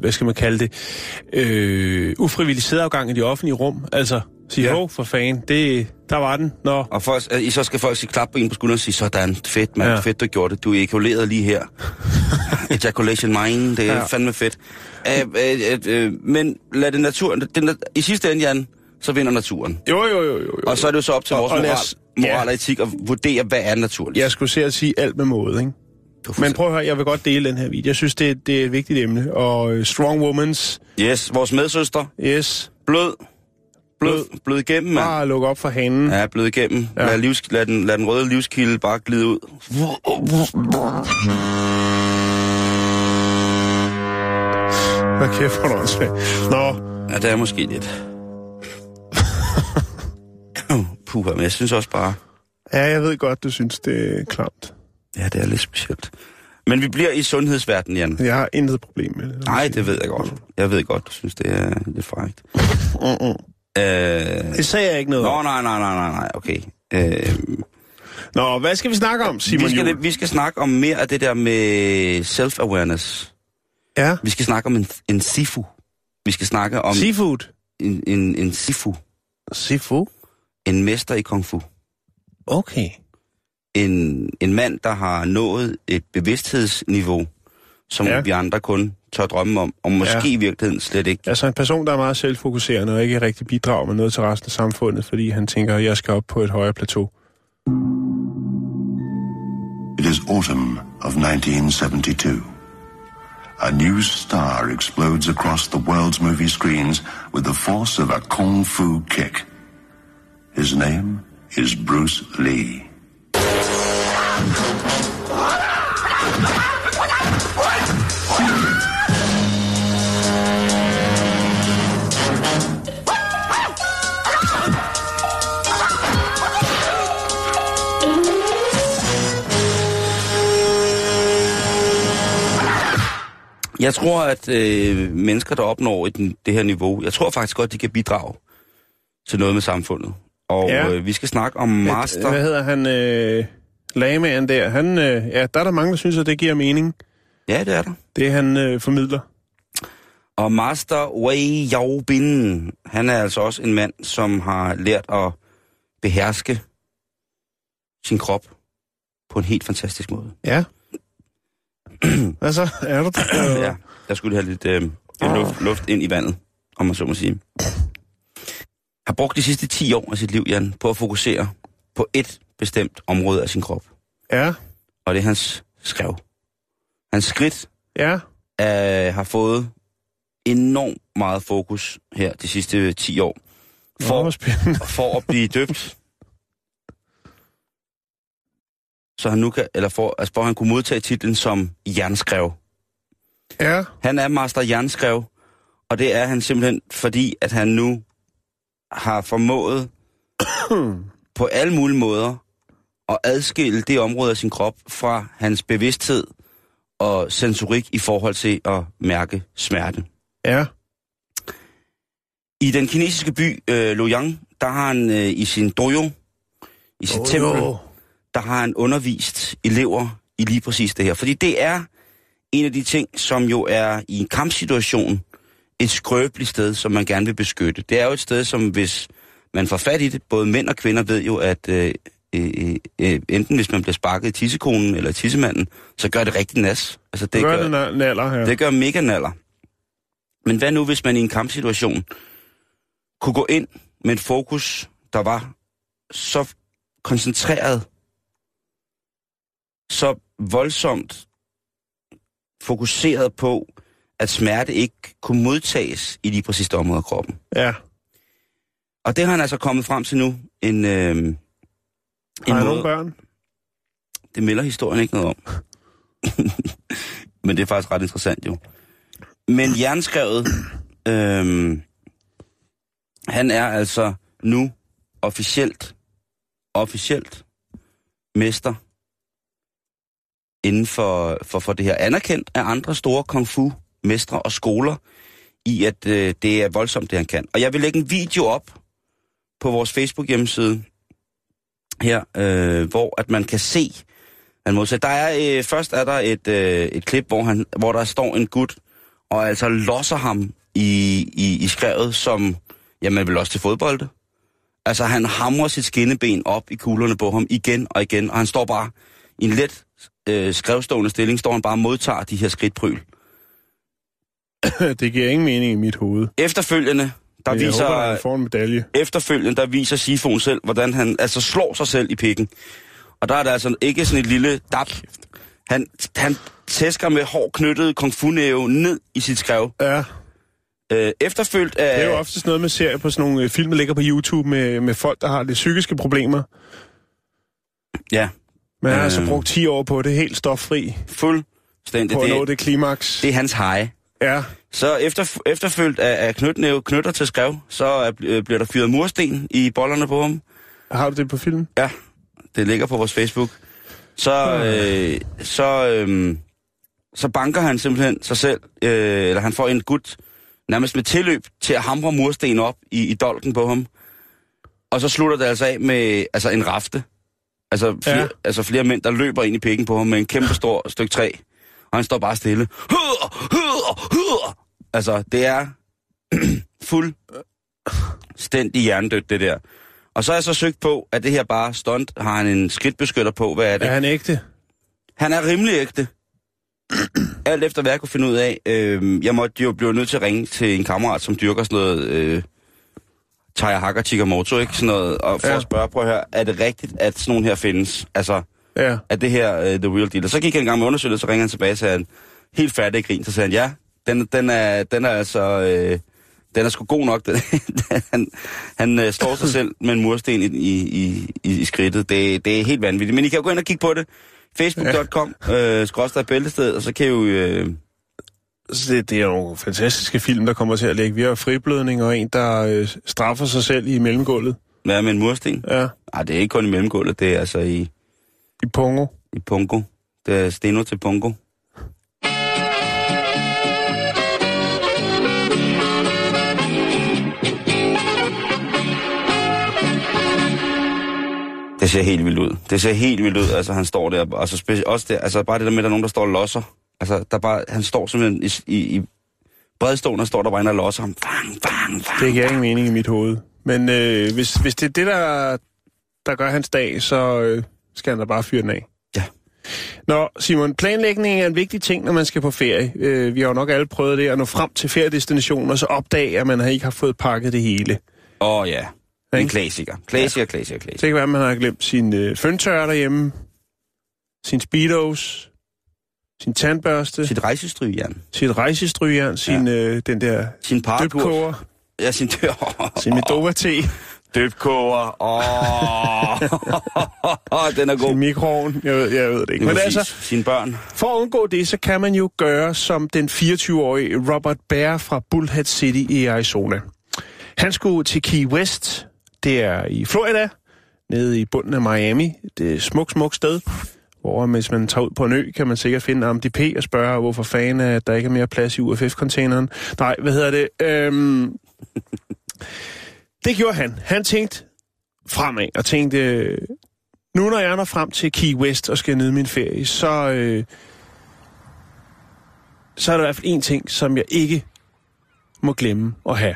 hvad skal man kalde det, øh, ufrivillig sædafgang i de offentlige rum? Altså, sige, Ja. for fan, det, der var den. Nå, Og folk, øh, så skal folk sige klap på en på skulderen og sige, sådan, fedt mand, ja. Fedt du gjorde det, du er ejakuleret lige her. Ejaculation mine, det er ja. Fandme fedt. Æ, øh, øh, øh, men lad det naturen, den, i sidste ende, Jan, så vinder naturen. jo, jo, jo, jo. jo. Og så er det jo så op til Og- vores og lad moral, os- moral ja. og etik at vurdere, hvad er naturligt. Jeg skulle se at sige alt med måde, ikke? Men prøv at høre, jeg vil godt dele den her video. Jeg synes, det, det er et vigtigt emne. Og øh, Strong Womans, Yes, vores medsøster, yes, blød, blød, blød igennem, mand. bare luk op for hanen. Ja, blød igennem. Ja. Lad, livs, lad, den, lad den røde livskilde bare glide ud. Hvad kæft, hvor du. Nå, Ja, det er måske lidt. Puha, men jeg synes også bare, ja, jeg ved godt, du synes, det er klamt. Ja, det er lidt specielt. Men vi bliver i sundhedsverdenen, Jan. Jeg har intet problem med det. Nej, det ved jeg godt. Jeg ved godt, du synes, det er lidt. Mm-mm. Øh... Det sagde jeg ikke noget Nå, nej, nej, nej, nej, nej, okay. Øh... Nå, hvad skal vi snakke om, Simon Vi, skal, Juhl? vi skal snakke om mere af det der med self-awareness. Ja, Vi skal snakke om en, en sifu. Vi skal snakke om seafood. en, en, en sifu. Sifu? En mester i kung fu. Okay. En, en mand, der har nået et bevidsthedsniveau, som ja. Vi andre kun tør drømme om, og måske. Ja. i virkeligheden slet ikke. Altså en person, der er meget selvfokuserende og ikke rigtig bidrager med noget til resten af samfundet, fordi han tænker, at jeg skal op på et højere plateau. It is autumn of 1972. A new star explodes across the world's movie screens with the force of a kung fu kick. His name is Bruce Lee. Jeg tror, at øh, mennesker, der opnår et, det her niveau, jeg tror faktisk godt, de kan bidrage til noget med samfundet. Og ja. Øh, vi skal snakke om master... Hvad hedder han? Øh, lagmagen der. Han, øh, ja, der er der mange, der synes, at det giver mening. Ja, det er der. Det han øh, formidler. Og Master Wei Yao Bin, han er altså også en mand, som har lært at beherske sin krop på en helt fantastisk måde. Ja. altså, er du ja, der skulle have lidt øh, luft, luft ind i vandet, om man så må sige. Har brugt de sidste 10 år af sit liv, Jan, på at fokusere på et bestemt område af sin krop. Ja, Og det er hans skrev. Hans skridt ja. øh, har fået enormt meget fokus her de sidste 10 år. For, for at blive døbt. Så han nu kan, eller for, altså for at han kunne modtage titlen som jernskrev. Ja, Han er master jernskrev, og det er han simpelthen fordi, at han nu har formået på alle mulige måder at adskille det område af sin krop fra hans bevidsthed og sensorik i forhold til at mærke smerte. ja. I den kinesiske by øh, Luoyang, der har han øh, i sin dojo, i sit Dojo. tempel, der har han undervist elever i lige præcis det her. Fordi det er en af de ting, som jo er i en kampsituation et skrøbeligt sted, som man gerne vil beskytte. Det er jo et sted, som hvis man får fat i det, både mænd og kvinder ved jo, at øh, øh, øh, enten hvis man bliver sparket i tissekonen eller tissemanden, så gør det rigtig nas. Altså, det, Det gør gør, na- naller her. det gør mega naller. Men hvad nu, hvis man i en kampsituation kunne gå ind med et fokus, der var så koncentreret, så voldsomt fokuseret på, at smerte ikke kunne modtages i de præcise områder af kroppen. Ja. Og det har han altså kommet frem til nu. En, øh, en Har jeg nogle børn? Det melder historien ikke noget om. Men det er faktisk ret interessant jo. Men jernskrevet, øhm, han er altså nu officielt, officielt mester inden for, for, for det her. Anerkendt af andre store kung fu mestre og skoler i, at øh, det er voldsomt, det han kan. Og jeg vil lægge en video op på vores Facebook hjemmeside her, øh, hvor at man kan se, han modsat. Der er, øh, først er der et, øh, et klip, hvor, han, hvor der står en gut, og altså losser ham i, i, i skrevet, som, jamen vel også til fodbolde. Altså han hamrer sit skinneben op i kuglerne på ham igen og igen, og han står bare i en let øh, skrevstående stilling, står han bare og modtager de her skridtpryl. det giver ingen mening i mit hoved. Efterfølgende, der Men jeg viser... håber, han får en medalje. efterfølgende, der viser Sifon selv, hvordan han altså slår sig selv i pikken. Og der er der altså ikke sådan et lille dap. Han, han tæsker med hård knyttet kung fu ned i sit skrev. Ja, Øh, efterfølgt af... det er jo ofte noget, man ser på sådan nogle øh, film, der ligger på YouTube med, med folk, der har lidt psykiske problemer. Ja, Man har Øh. altså brugt 10 år på det, helt stoffri, fuldstændig. på at nå Det, det klimaks. det er hans hej. Ja, Så efter, efterfølgt af, af knytnæve knytter til skrev, så er, øh, bliver der fyret mursten i bollerne på ham. har du det på film? Ja, det ligger på vores Facebook. Så, øh, så, øh, så banker han simpelthen sig selv, øh, eller han får en gut nærmest med tilløb til at hamre mursten op i, i dolken på ham. Og så slutter det altså af med altså en rafte. Altså flere, Ja. ja. altså flere mænd, der løber ind i pikken på ham med en kæmpe stor stykke træ. Og han står bare stille. Altså, det er fuldstændig hjernedødt, det der. Og så har jeg så søgt på, at det her bare stunt, har han en skridtbeskytter på, hvad er det? Er han ægte? Han er rimelig ægte. Alt efter hvad jeg kunne finde ud af. Øh, jeg måtte jo blive nødt til at ringe til en kammerat, som dyrker sådan noget... Øh, Taya Hakker Chikamoto, ikke? Sådan noget, og for Ja. ja. at spørge, prøv at høre, er det rigtigt, at sådan nogle her findes? Altså, Ja. er det her uh, the real deal? Og så gik han i gang med undersøgelsen, så ringede han tilbage og sagde, han, helt færdig grin, så sagde han, ja, den, den, er, den er altså, øh, den er sgu god nok. Den, han han øh, slår sig selv med en mursten i, i, i, i skridtet. Det, det er helt vanvittigt. Men I kan jo gå ind og kigge på det. Facebook.com, øh, skråstrej bæltested, og så kan I jo... Øh, Så det, det er jo nogle fantastiske film, der kommer til at ligge. Vi har friblødning og en, der øh, straffer sig selv i mellemgulvet. hvad med en mursten? Ja, Nej, det er ikke kun i mellemgulvet, det er altså i, i Pongo. i Pungo. Det er Steno til Pungo. Det ser helt vildt ud. Det ser helt vildt ud, altså han står der, og så speci- også det, altså bare det der med, at der er nogen, der står og losser. Altså, der er bare, han står simpelthen i, i, i bredstående, står der bare en og losser ham. Bang, bang. Det giver ingen mening i mit hoved. Men øh, hvis, hvis det er det, der, der gør hans dag, så øh, skal han da bare fyre den af. Ja. Nå, Simon, planlægning er en vigtig ting, når man skal på ferie. Øh, vi har jo nok alle prøvet det at nå frem til feriedestinationen, og så opdage, at man ikke har fået pakket det hele. Åh oh, ja, en Ikke? klassiker. Klassiker, klassiker, klassiker. Det kan være, at man har glemt sin øh, føntør derhjemme, sin speedos, sin tandbørste, sit, rejsestrygjern. sit rejsestrygjern, sin, øh, den der Sin døbkoger, Ja, sin dør. sin Medova-te, Døbkoger. Åh, oh. den er god. sin mikroovn. Jeg ved, jeg ved det ikke. Men altså, Sine børn. For at undgå det, så kan man jo gøre som den 24-årige Robert Bear fra Bullhead City i Arizona. Han skulle til Key West, det er i Florida, nede i bunden af Miami. Det er et smukt, smukt sted, hvor hvis man tager ud på en ø, kan man sikkert finde AMDP og spørge, hvorfor fanden er, at der ikke er mere plads i UFF-containeren. Nej, hvad hedder det? Øhm, det gjorde han. Han tænkte fremad og tænkte, nu når jeg når frem til Key West og skal nyde min ferie, så, øh, så er der i hvert fald en ting, som jeg ikke må glemme at have.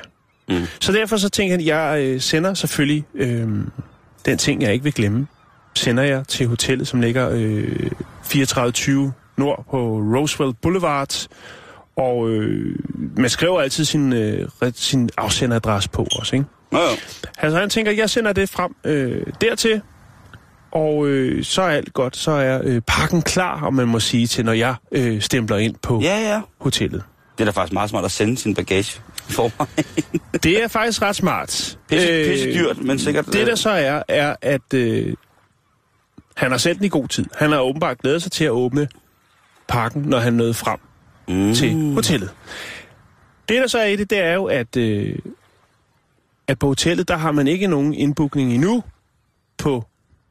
Mm. Så derfor så tænker jeg, at jeg øh, sender selvfølgelig øh, den ting, jeg ikke vil glemme, sender jeg til hotellet, som ligger øh, 3420 nord på Roosevelt Boulevard. Og øh, man skriver altid sin, øh, sin afsenderadresse på os, ikke? Jo. Altså han tænker, jeg sender det frem øh, dertil, og øh, så er alt godt. Så er øh, pakken klar, om man må sige til, når jeg øh, stempler ind på Ja, ja. hotellet. Det er da faktisk meget smart at sende sin bagage i forvejen. Det er faktisk ret smart. Pisse, pisse dyrt, men sikkert... Det der så er, er at øh, han har sendt den i god tid. Han har åbenbart glædet sig til at åbne pakken, når han nåede frem mm. til hotellet. Det der så er i det, det er jo, at, øh, at på hotellet, der har man ikke nogen indbookning endnu på,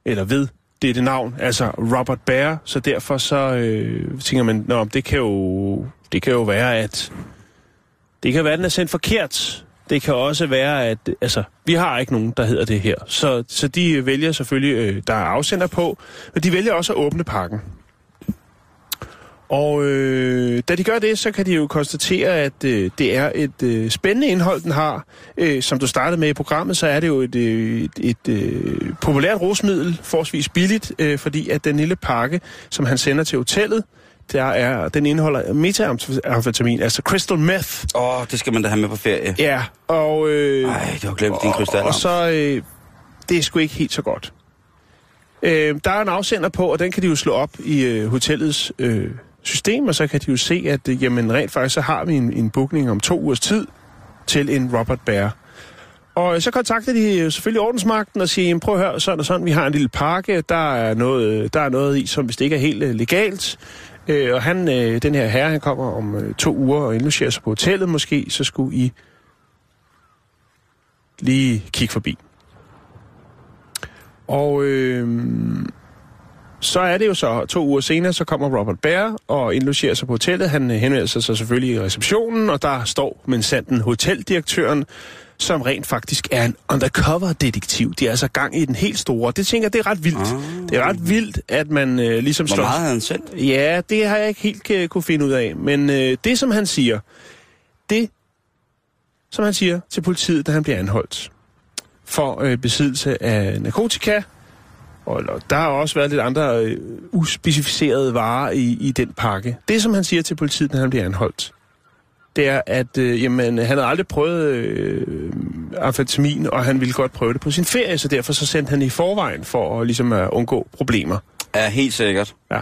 eller ved det er det navn, altså Robert Bear, så derfor så øh, tænker man, Nå, det kan jo det kan jo være, at det kan være, at den er sendt forkert. Det kan også være, at altså, vi har ikke nogen, der hedder det her. Så, så de vælger selvfølgelig, øh, der er afsender på, men de vælger også at åbne pakken. Og øh, da de gør det, så kan de jo konstatere, at øh, det er et øh, spændende indhold, den har. Øh, som du startede med i programmet, så er det jo et, øh, et, et øh, populært rusmiddel, forholdsvis billigt, øh, fordi at den lille pakke, som han sender til hotellet, der er, den indeholder metamfetamin, altså crystal meth. Åh, oh, det skal man da have med på ferie. Ja, og... Øh, Ej, det har glemt din krystal. og så, øh, det er sgu ikke helt så godt. Øh, der er en afsender på, og den kan de jo slå op i øh, hotellets øh, system, og så kan de jo se, at øh, jamen, rent faktisk så har vi en, en bookning om to ugers tid til en Robert Bear. Og øh, så kontakter de øh, selvfølgelig ordensmagten og siger, prøv at høre, sådan og sådan, vi har en lille pakke, der er noget, øh, der er noget i, som hvis det ikke er helt legalt. Øh, og han, øh, den her herre, han kommer om øh, to uger og indlogerer sig på hotellet måske, så skulle I lige kigge forbi. Og øh, så er det jo så, to uger senere, så kommer Robert Bear og indlogerer sig på hotellet. Han øh, henvender sig så selvfølgelig i receptionen, og der står men sanden hoteldirektøren, som rent faktisk er en undercover-detektiv. De er altså gang i den helt store. Det tænker jeg, det er ret vildt. Ah. Det er ret vildt, at man øh, ligesom Hvor slår... meget havde han sendt? Ja, det har jeg ikke helt øh, kunne finde ud af. Men øh, det, som han siger, det, som han siger til politiet, da han bliver anholdt for øh, besiddelse af narkotika, og der har også været lidt andre øh, uspecificerede varer i, i den pakke. Det, som han siger til politiet, da han bliver anholdt, det er, at øh, jamen, han havde aldrig prøvet øh, amfetamin, og han ville godt prøve det på sin ferie, så derfor så sendte han i forvejen for at, ligesom, at undgå problemer. Ja, helt sikkert. Ja.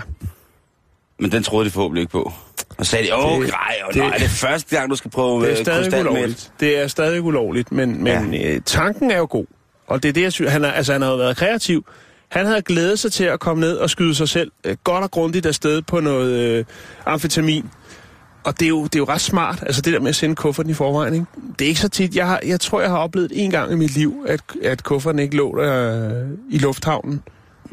Men den troede de forhåbentlig ikke på. Og sagde de, åh, Det- nej, og det- nej, det er første gang, du skal prøve Det er øh, stadig ulovligt. Det er stadig ulovligt, men, men ja. øh, tanken er jo god. Og det er det, jeg synes. Han, er, altså, han har jo været kreativ. Han havde glædet sig til at komme ned og skyde sig selv øh, godt og grundigt afsted på noget øh, amfetamin. Og det er, jo, det er jo ret smart, altså det der med at sende kufferten i forvejen. Ikke? Det er ikke så tit. Jeg, har, jeg tror, jeg har oplevet en gang i mit liv, at, at kufferten ikke lå der øh, i lufthavnen.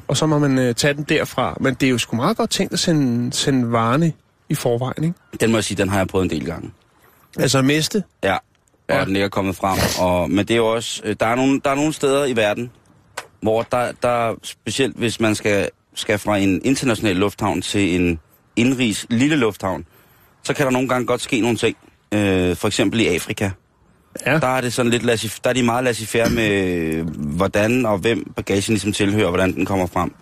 Og så må man øh, tage den derfra. Men det er jo sgu meget godt tænkt at sende, sende varerne i forvejen. Ikke? Den må jeg sige, den har jeg prøvet en del gange. Altså miste. Ja, og Ja. den ikke er kommet frem. Og, men det er jo også, øh, der er, nogle, der er nogle steder i verden, hvor der, der specielt hvis man skal, skal fra en international lufthavn til en indrigs lille lufthavn, så kan der nogle gange godt ske nogle ting. Øh, for eksempel i Afrika. Ja. Der er det sådan lidt laissez, der er de meget laissez med, øh, hvordan og hvem bagagen ligesom tilhører, og hvordan den kommer frem.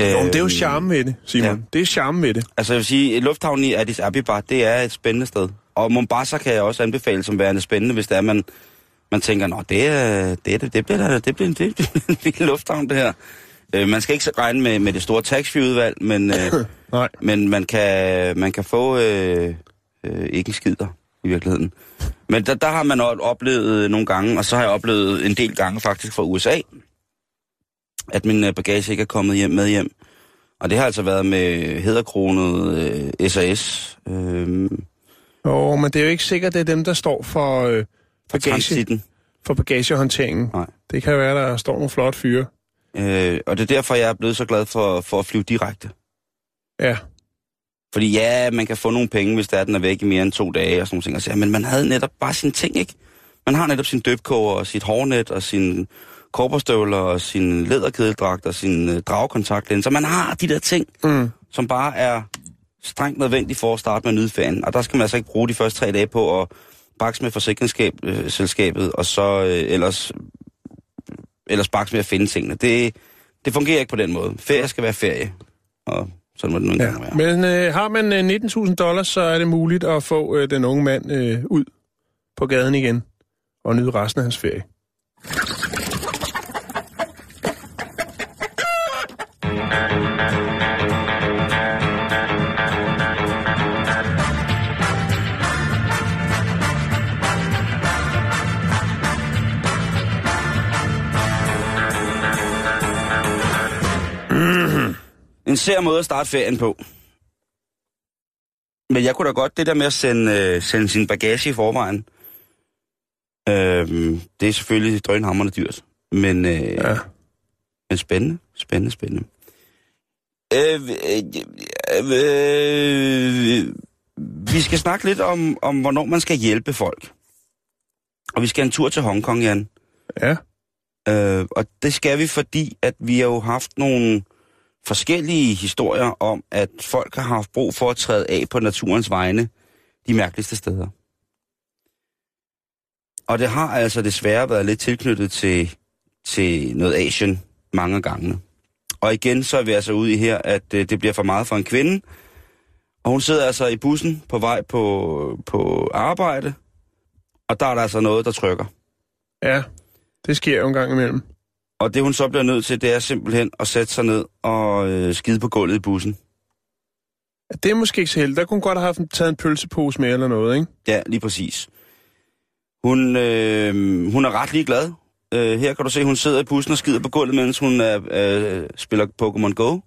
Jo, men det er jo Øh, charme ved det, Simon. Ja. Det er charme ved det. Altså jeg vil sige, lufthavnen i Addis Abeba, det er et spændende sted. Og Mombasa kan jeg også anbefale som værende spændende, hvis det er, man, man tænker, nå, det, det, er, det, bliver, det bliver, det bliver en lille lufthavn, det her. Øh, man skal ikke regne med, med det store taxfree-udvalg, men, øh, Nej. men man, kan, man kan få øh, øh, ikke en skider i virkeligheden. Men der, der har man også oplevet nogle gange, og så har jeg oplevet en del gange faktisk fra USA, at min øh, bagage ikke er kommet hjem med hjem. Og det har altså været med hedderkronet øh, SAS, øh, Jo, men det er jo ikke sikkert, det er dem, der står for, øh, for bagage, for bagagehåndteringen. Nej. Det kan være, der står nogle flotte fyre. Øh, og det er derfor, jeg er blevet så glad for, for at flyve direkte. Ja. Fordi ja, man kan få nogle penge, hvis der er, den er væk i mere end to dage og sådan nogle ting. Så, ja, men man havde netop bare sine ting, ikke? Man har netop sin døbkoger og sit hårnet og sin korporstøvler og sin læderkedeldragt og sin øh, dragkontaktlinser. Man har de der ting, Mm. som bare er strengt nødvendigt for at starte med at nyde ferien. Og der skal man altså ikke bruge de første tre dage på at bakse med forsikringsselskabet, og så øh, ellers, ellers bakse med at finde tingene. Det, det fungerer ikke på den måde. Ferie skal være ferie. Og Sådan må det nu Ja. engang være. Men øh, har man øh, 19.000 dollars, så er det muligt at få øh, den unge mand øh, ud på gaden igen og nyde resten af hans ferie. En sær måde at starte ferien på. Men jeg kunne da godt, det der med at sende, øh, sende sin bagage i forvejen, øh, det er selvfølgelig drønhammerende dyrt. Men, øh, ja. Men spændende, spændende, spændende. Øh, øh, øh, vi skal snakke lidt om, om, hvornår man skal hjælpe folk. Og vi skal en tur til Hongkong, Jan. Ja. Øh, og det skal vi, fordi at vi har jo haft nogle forskellige historier om, at folk har haft brug for at træde af på naturens vegne de mærkeligste steder. Og det har altså desværre været lidt tilknyttet til, til noget Asien mange gange. Og igen så er vi altså ude i her, at øh, det bliver for meget for en kvinde. Og hun sidder altså i bussen på vej på, på arbejde, og der er der altså noget, der trykker. Ja, det sker jo en gang imellem. Og det hun så bliver nødt til, det er simpelthen at sætte sig ned og øh, skide på gulvet i bussen. Det er måske ikke så heldigt. Der kunne hun godt have haft taget en pølsepose med eller noget, ikke? Ja, lige præcis. Hun, øh, hun er ret ligeglad. Øh, her kan du se, hun sidder i bussen og skider på gulvet, mens hun øh, øh, spiller Pokémon Go.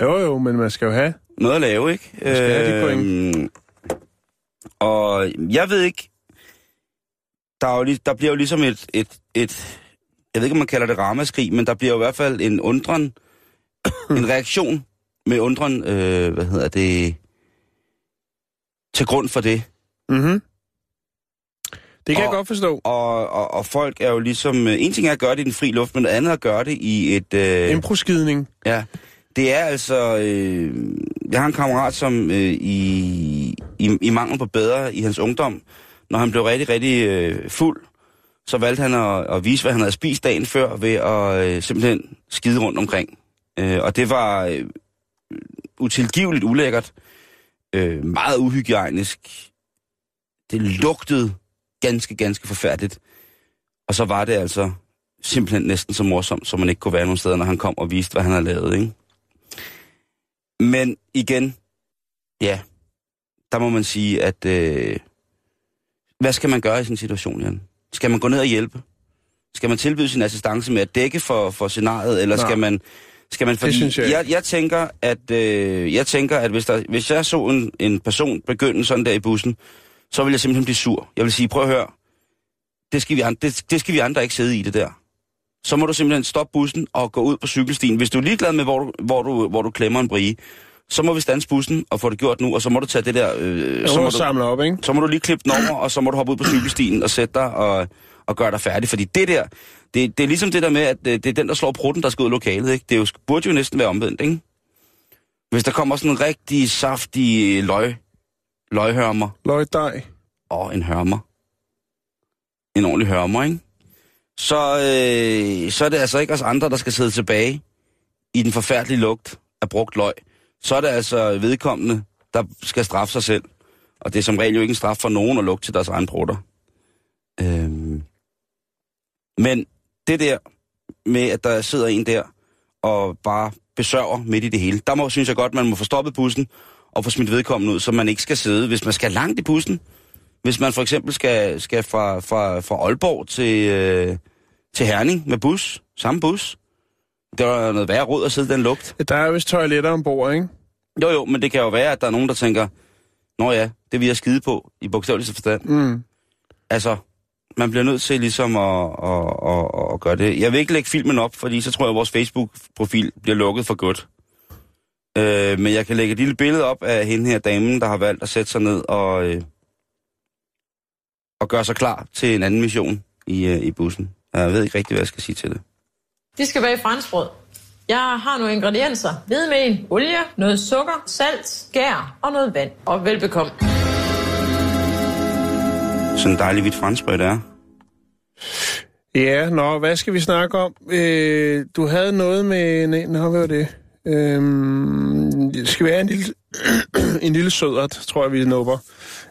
Jo, jo, men man skal jo have. Noget at lave, ikke? skal have de Øhm, og jeg ved ikke, der, er jo, der bliver jo ligesom et, et, et, jeg ved ikke, om man kalder det ramaskrig, men der bliver jo i hvert fald en undren, en reaktion med undren, øh, hvad hedder det, til grund for det. Mhm. Det kan Og- jeg godt forstå. Og, og, og folk er jo ligesom, øh, en ting er at gøre det i den fri luft, men noget andet er at gøre det i et... Øh, Improskidning. Ja, det er altså... Øh, jeg har en kammerat, som øh, i, i, i mangel på bedre i hans ungdom, når han blev rigtig, rigtig øh, fuld, så valgte han at, at vise, hvad han havde spist dagen før, ved at øh, simpelthen skide rundt omkring. Øh, og det var øh, utilgiveligt ulækkert, øh, meget uhygiejnisk. Det lugtede ganske, ganske forfærdeligt. Og så var det altså simpelthen næsten så morsomt, som man ikke kunne være nogen steder, når han kom og viste, hvad han havde lavet, ikke? Men igen, ja, der må man sige, at øh, hvad skal man gøre i sådan en situation, Jan? Skal man gå ned og hjælpe? Skal man tilbyde sin assistance med at dække for, for scenariet, eller Nej. skal man... Skal man fordi, synes jeg jeg, jeg, tænker, at, øh, jeg tænker, at hvis, der, hvis jeg så en, en person begynde sådan der i bussen, så vil jeg simpelthen blive sur. Jeg vil sige, prøv at høre, det skal vi andre, det, det skal vi andre ikke sidde i det der. Så må du simpelthen stoppe bussen og gå ud på cykelstien. Hvis du er ligeglad med, hvor du, hvor du, hvor du klemmer en brie, så må vi standse bussen og få det gjort nu, og så må du tage det der... Øh, Så må du, samle op, ikke? så må du lige klippe den over, og så må du hoppe ud på cykelstien og sætte dig og, og gøre dig færdig. Fordi det der, det, det er ligesom det der med, at øh, det er den, der slår prutten, der skal ud i lokalet. Ikke? Det er jo, burde jo næsten være omvendt, ikke? Hvis der kommer sådan en rigtig saftig løg, løghørmer, Løgdej. og en hørmer. En ordentlig hørmer, ikke? Så, øh, så er det altså ikke os andre, der skal sidde tilbage i den forfærdelige lugt af brugt løg. Så er det altså vedkommende, der skal straffe sig selv. Og det er som regel jo ikke en straf for nogen at lukke til deres egen brutter. Øhm. Men det der med, at der sidder en der og bare besørger midt i det hele, der må, synes jeg godt, man må få stoppet bussen og få smidt vedkommende ud, så man ikke skal sidde, hvis man skal langt i bussen. Hvis man for eksempel skal, skal fra, fra, fra Aalborg til, øh, til Herning med bus, samme bus. Det var noget værre råd at sidde den lugt. Der er vist toiletter ombord, ikke? Jo jo, men det kan jo være, at der er nogen, der tænker, Nå ja, det vil jeg skide på, i bogstaveligste forstand. Mm. Altså, man bliver nødt til ligesom at, at, at, at gøre det. Jeg vil ikke lægge filmen op, fordi så tror jeg, at vores Facebook-profil bliver lukket for godt. Øh, men jeg kan lægge et lille billede op af hende her damen, der har valgt at sætte sig ned og, øh, og gøre sig klar til en anden mission i, øh, i bussen. Jeg ved ikke rigtig, hvad jeg skal sige til det. De skal bage franskbrød. Jeg har nogle ingredienser. Hvidemel, olie, noget sukker, salt, skær og noget vand. Og velbekomme. Sådan en dejlig hvidt franskbrød, der er. Ja, nå, hvad skal vi snakke om? Øh, du havde noget med... Nej, nå, hvad var det? Øhm, det skal være en lille, en lille sødret, tror jeg, vi nupper.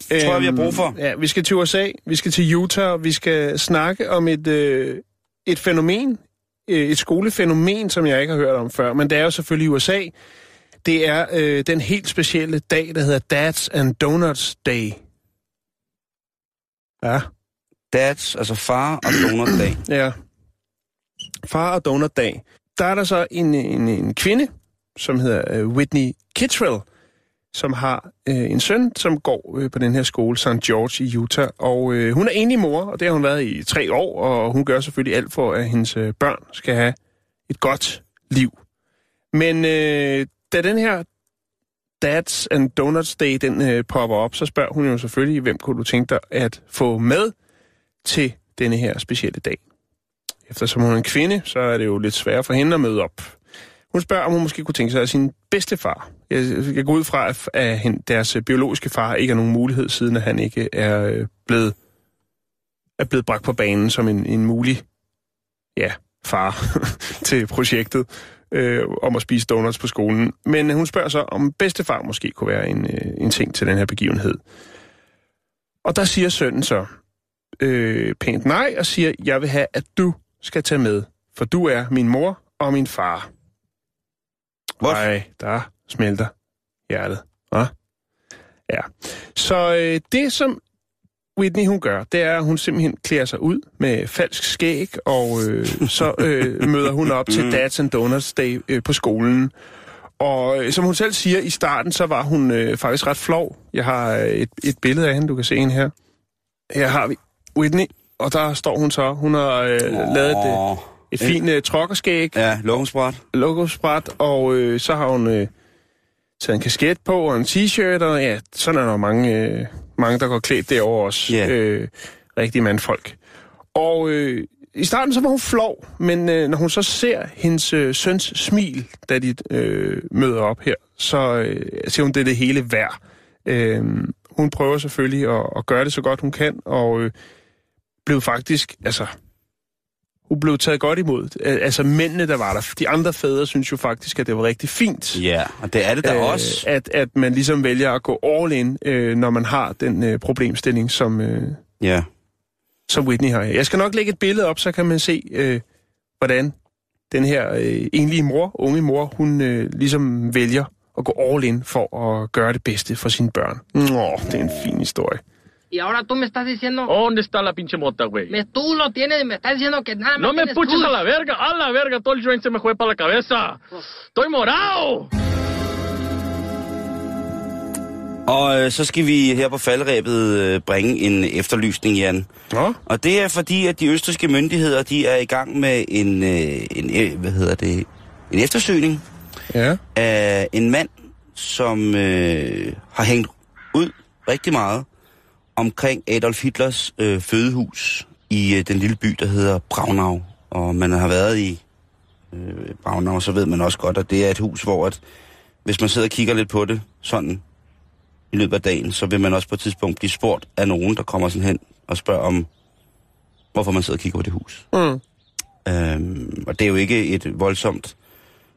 Tror jeg, vi har brug for. Øhm, Ja, vi skal til USA, vi skal til Utah, og vi skal snakke om et, øh, et fænomen, et skolefænomen, som jeg ikke har hørt om før, men det er jo selvfølgelig USA. Det er øh, den helt specielle dag, der hedder Dads and Donuts Day. Ja, Dads, altså far og donutdag. ja. Far og Donut Dag. Der er der så en, en, en kvinde, som hedder øh, Whitney Kittrell, som har øh, en søn, som går øh, på den her skole, St. George i Utah. Og øh, hun er enlig mor, og det har hun været i tre år, og hun gør selvfølgelig alt for, at hendes øh, børn skal have et godt liv. Men øh, da den her Dads and Donuts Day, den øh, popper op, så spørger hun jo selvfølgelig, hvem kunne du tænke dig at få med til denne her specielle dag. Eftersom hun er en kvinde, så er det jo lidt svært for hende at møde op. Hun spørger, om hun måske kunne tænke sig at sin bedstefar. Jeg, jeg går ud fra, at- deres øh, biologiske far ikke er nogen mulighed, siden at han ikke er øh, blevet, er blevet bragt på banen som en, en mulig ja, far til projektet øh, om at spise donuts på skolen. Men hun spørger så, om bedstefar måske kunne være en, øh, en ting til den her begivenhed. Og der siger sønnen så øh, pænt nej, og siger, jeg vil have, at du skal tage med, for du er min mor og min far. Hvor? Nej, der smelter hjertet. Hva? Ja. Så øh, det, som Whitney hun gør, det er, at hun simpelthen klæder sig ud med falsk skæg, og øh, så øh, møder hun op til Dads and Donuts Day øh, på skolen. Og øh, som hun selv siger i starten, så var hun øh, faktisk ret flov. Jeg har øh, et, et billede af hende, du kan se hende her. Her har vi Whitney, og der står hun så. Hun har øh, lavet et, øh. Et fint øh, trokkerskæg, Ja, lovensbræt. logosprat, og øh, så har hun øh, taget en kasket på og en t-shirt, og ja, sådan er der mange, øh, mange der går klædt derovre også. Ja. Øh, rigtige mandfolk. Og øh, i starten så var hun flov, men øh, når hun så ser hendes øh, søns smil, da de øh, møder op her, så øh, siger hun, det det hele værd. Øh, hun prøver selvfølgelig at, at gøre det så godt hun kan, og øh, blev faktisk, altså, hun blev taget godt imod. Altså mændene, der var der, de andre fædre synes jo faktisk, at det var rigtig fint. Ja, og det er det da Øh, også. At, at man ligesom vælger at gå all in, øh, når man har den øh, problemstilling, som, øh, Ja. som Whitney har. Jeg skal nok lægge et billede op, så kan man se, øh, hvordan den her øh, enlige mor, unge mor, hun øh, ligesom vælger at gå all in for at gøre det bedste for sine børn. Nå, det er en fin historie. Y ahora tú me estás diciendo... ¿Dónde está la pinche mota, güey? Me, tú lo tienes, me estás diciendo que nada más No me puches tú. a la verga, a la verga, todo el joint se me fue para la cabeza. Estoy morado. Og øh, så skal vi her på faldrebet øh, bringe en efterlysning, Jan. Nå, Og det er fordi, at de østriske myndigheder, de er i gang med en, øh, en øh, hvad hedder det, en eftersøgning ja. af en mand, som øh, har hængt ud rigtig meget omkring Adolf Hitlers øh, fødehus i øh, den lille by, der hedder Braunau. Og man har været i øh, Braunau, så ved man også godt, at det er et hus, hvor at, hvis man sidder og kigger lidt på det, sådan i løbet af dagen, så vil man også på et tidspunkt blive spurgt af nogen, der kommer sådan hen og spørger om, hvorfor man sidder og kigger på det hus. Mm. Øhm, og det er jo ikke et voldsomt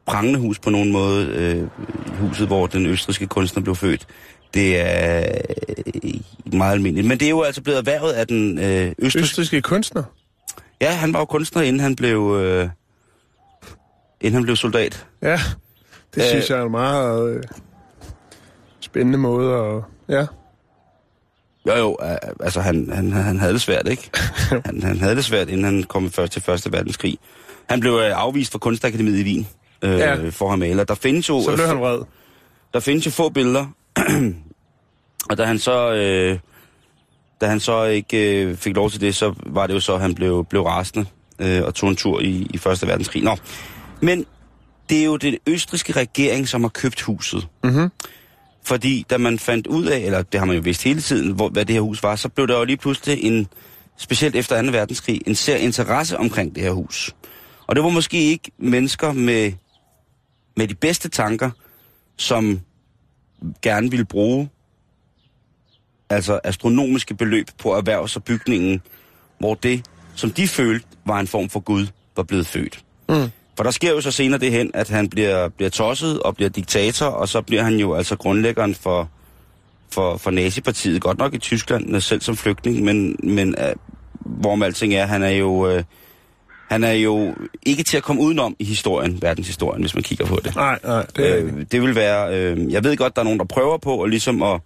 prangende hus på nogen måde, øh, huset, hvor den østriske kunstner blev født. Det er øh, meget almindeligt. Men det er jo altså blevet erhvervet af den øh, østriske... Østriske kunstner. Ja, han var jo kunstner, inden han blev, øh, inden han blev soldat. Ja, det Øh. synes jeg er en meget øh, spændende måde at... Ja. Jo, jo, altså han, han, han havde det svært, ikke? han, han havde det svært, inden han kom først til Første Verdenskrig. Han blev øh, afvist fra Kunstakademiet i Wien øh, ja. for at male. Der findes jo... Så blev han vred. Der findes jo få billeder, og da han så, øh, da han så ikke øh, fik lov til det, så var det jo så, at han blev, blev rasende øh, og tog en tur i, i Første Verdenskrig. Nå, men det er jo den østriske regering, som har købt huset. Mhm. Fordi da man fandt ud af, eller det har man jo vidst hele tiden, hvor, hvad det her hus var, så blev der jo lige pludselig en, specielt efter 2. verdenskrig, en sær interesse omkring det her hus. Og det var måske ikke mennesker med, med de bedste tanker, som gerne ville bruge altså astronomiske beløb på at erhverve sig bygningen, hvor det, som de følte, var en form for Gud, var blevet født. Mm. For der sker jo så senere det hen, at han bliver, bliver tosset og bliver diktator, og så bliver han jo altså grundlæggeren for, for, for nazipartiet, godt nok i Tyskland, selv som flygtning, men, men uh, hvorom alting er, han er jo... Uh, han er jo ikke til at komme udenom i historien, verdenshistorien, hvis man kigger på det. Nej, nej, det er Øh, det vil være... Øh, jeg ved godt, der er nogen, der prøver på at, ligesom at,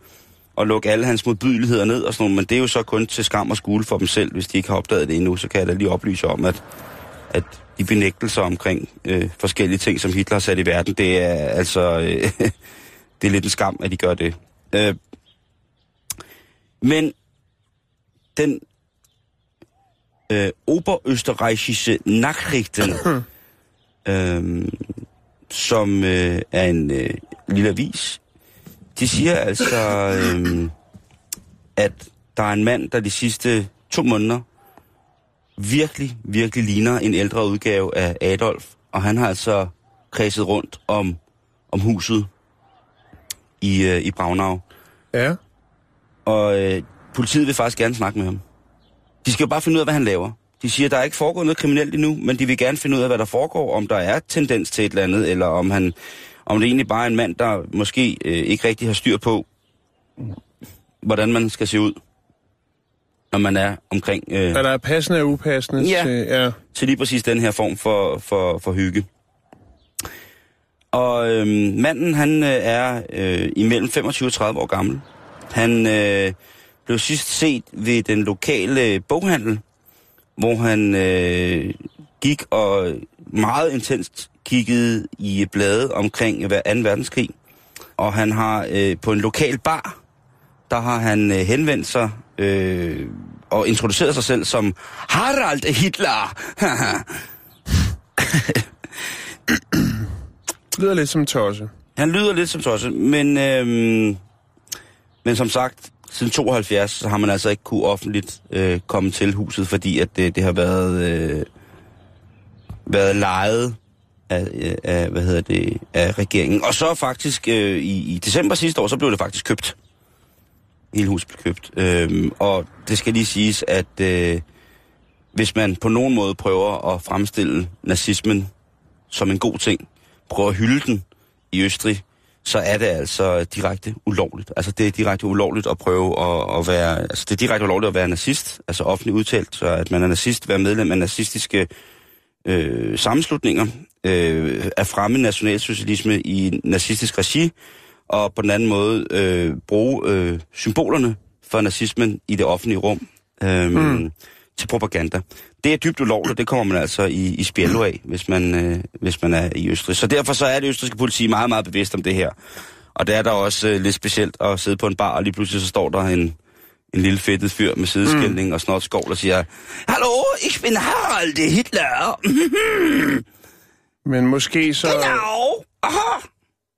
at lukke alle hans modbydeligheder ned og sådan noget, men det er jo så kun til skam og skule for dem selv, hvis de ikke har opdaget det endnu. Så kan jeg da lige oplyse om, at, at de benægtelser omkring øh, forskellige ting, som Hitler har sat i verden, det er altså... Øh, det er lidt en skam, at de gør det. Øh, men den øh, oberösterreichische Nachrichten, øh, som øh, er en øh, lille avis, de siger altså, øh, at der er en mand, der de sidste to måneder virkelig, virkelig ligner en ældre udgave af Adolf, og han har altså kredset rundt om, om huset i, øh, i Braunau. Ja. Og øh, politiet vil faktisk gerne snakke med ham. De skal jo bare finde ud af, hvad han laver. De siger, der er ikke foregået noget kriminelt endnu, men de vil gerne finde ud af, hvad der foregår, om der er tendens til et eller andet, eller om, han, om det egentlig bare er en mand, der måske øh, ikke rigtig har styr på, hvordan man skal se ud, når man er omkring øh, Er der passende og upassende Ja. til... Ja. til lige præcis den her form for, for, for hygge. Og øhm, manden, han øh, er øh, imellem 25 og 30 år gammel. Han øh, blev sidst set ved den lokale boghandel, hvor han øh, gik og meget intenst kiggede i blade omkring hver 2. verdenskrig. Og han har øh, på en lokal bar, der har han øh, henvendt sig øh, og introduceret sig selv som Harald Hitler. Lyder lidt som tosse. Han lyder lidt som tosse, men, øhm, men som sagt, siden 72 så har man altså ikke kunne offentligt øh, komme til huset, fordi at det, det har været, øh, været lejet af, øh, af, hvad hedder det, af regeringen. Og så faktisk øh, i, i december sidste år, så blev det faktisk købt. Hele huset blev købt. Øh, og det skal lige siges, at øh, hvis man på nogen måde prøver at fremstille nazismen som en god ting, prøver at hylde den i Østrig, så er det altså direkte ulovligt. Altså det er direkte ulovligt at prøve at, at være... Altså det er direkte ulovligt at være nazist, altså offentligt udtalt, så at man er nazist, være medlem af nazistiske øh, sammenslutninger, øh, at fremme nationalsocialisme i nazistisk regi, og på den anden måde øh, bruge øh, symbolerne for nazismen i det offentlige rum øh, mm til propaganda. Det er dybt ulovligt, det kommer man altså i, i spjællo af, hvis man, øh, hvis man er i Østrig. Så derfor så er det østrigske politi meget, meget bevidst om det her. Og det er der også øh, lidt specielt at sidde på en bar, og lige pludselig så står der en, en lille fedtet fyr med sideskældning mm. og snot skål og siger, Hallo, ich bin Harald Hitler. Men måske så... Genau. Aha.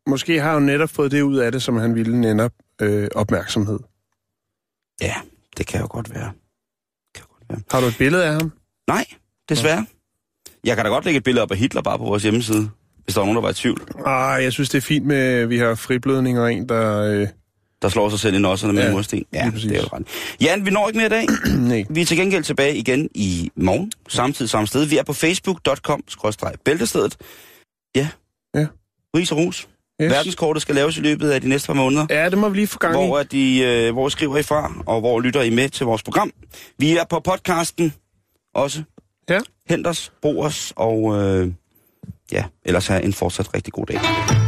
Måske har han netop fået det ud af det, som han ville netop øh, opmærksomhed. Ja, det kan jo godt være. Har du et billede af ham? Nej, desværre. Jeg kan da godt lægge et billede op af Hitler bare på vores hjemmeside, hvis der var nogen, der var i tvivl. Ah, jeg synes, det er fint med, at vi har friblødning og en, der... Øh, Der slår sig selv i nosserne med Ja, en mursten. Ja, det er jo ret. Jan, vi når ikke mere i dag. nej. Vi er til gengæld tilbage igen i morgen, samtidig samme sted. Vi er på facebook.com-bæltestedet. Ja. Ja. Ris og ros. Yes. Verdenskortet skal laves i løbet af de næste par måneder. Ja, det må vi lige få gang i. hvor, er de, øh, hvor skriver I fra, og hvor lytter I med til vores program. Vi er på podcasten også. Ja. Hent os, brug os, og øh, ja, ellers have en fortsat rigtig god dag.